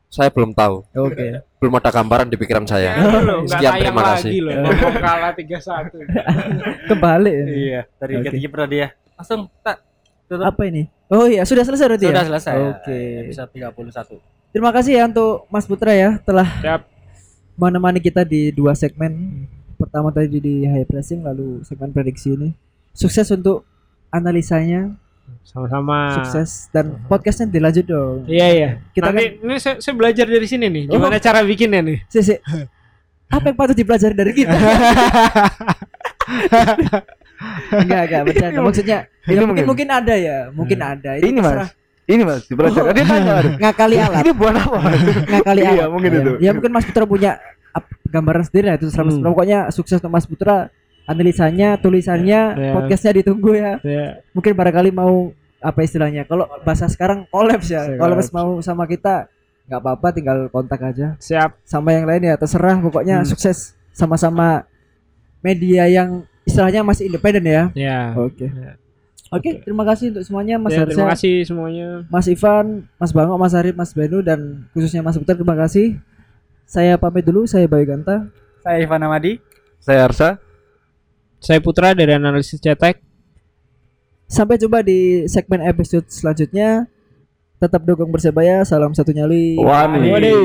saya belum tahu. Oke. Belum ada gambaran di pikiran saya. Ya, loh, Sekian terima lagi kasih. loh. Mau kalah 3-1. Kebalik. ya. Iya, dari Oke. ganti kiper dia. Langsung tak tutup. Apa ini? Oh iya, sudah selesai berarti Sudah ya? selesai. Oke. Episode 31. Terima kasih ya untuk Mas Putra ya telah Siap. menemani kita di dua segmen. Pertama tadi di high pressing lalu segmen prediksi ini. Sukses untuk analisanya, Sama-sama. sukses dan podcastnya dilanjut dong. Iya iya. Kita Nanti ini saya, saya belajar dari sini nih. Gimana cara bikinnya nih? Si, si. Apa yang patut dipelajari dari kita? enggak, enggak bercanda. Maksudnya Ini ya, mungkin mungkin. mungkin ada ya, mungkin ada. Itu Ini terserah. mas, ini mas dipelajari. Dia tanya, ngakali alat, ini buat apa? ngakali Iya, alat. mungkin ya. itu. Ya mungkin Mas Putra punya gambaran sendiri lah itu Hmm. Pokoknya sukses untuk Mas Putra. Analisanya, tulisannya, Ya. podcastnya ditunggu ya. Ya. Mungkin barangkali mau apa istilahnya? Kalau bahasa sekarang kolaps ya. Kolaps mau sama kita nggak apa-apa tinggal kontak aja Siap. sama yang lain ya terserah pokoknya Hmm. sukses sama-sama media yang istilahnya masih independen ya Ya. oke Ya. oke terima kasih untuk semuanya Mas Ya, terima kasih semuanya. Mas Ivan Mas Bango Mas Arif Mas Benu dan khususnya Mas Putra terima kasih saya pamit dulu saya Bayu Ganta Saya Ivan Amadi. Saya Arsa. Saya Putra dari analisis cetek. sampai jumpa di segmen episode selanjutnya tetap dukung persebaya salam satu nyali Wani. Waduh.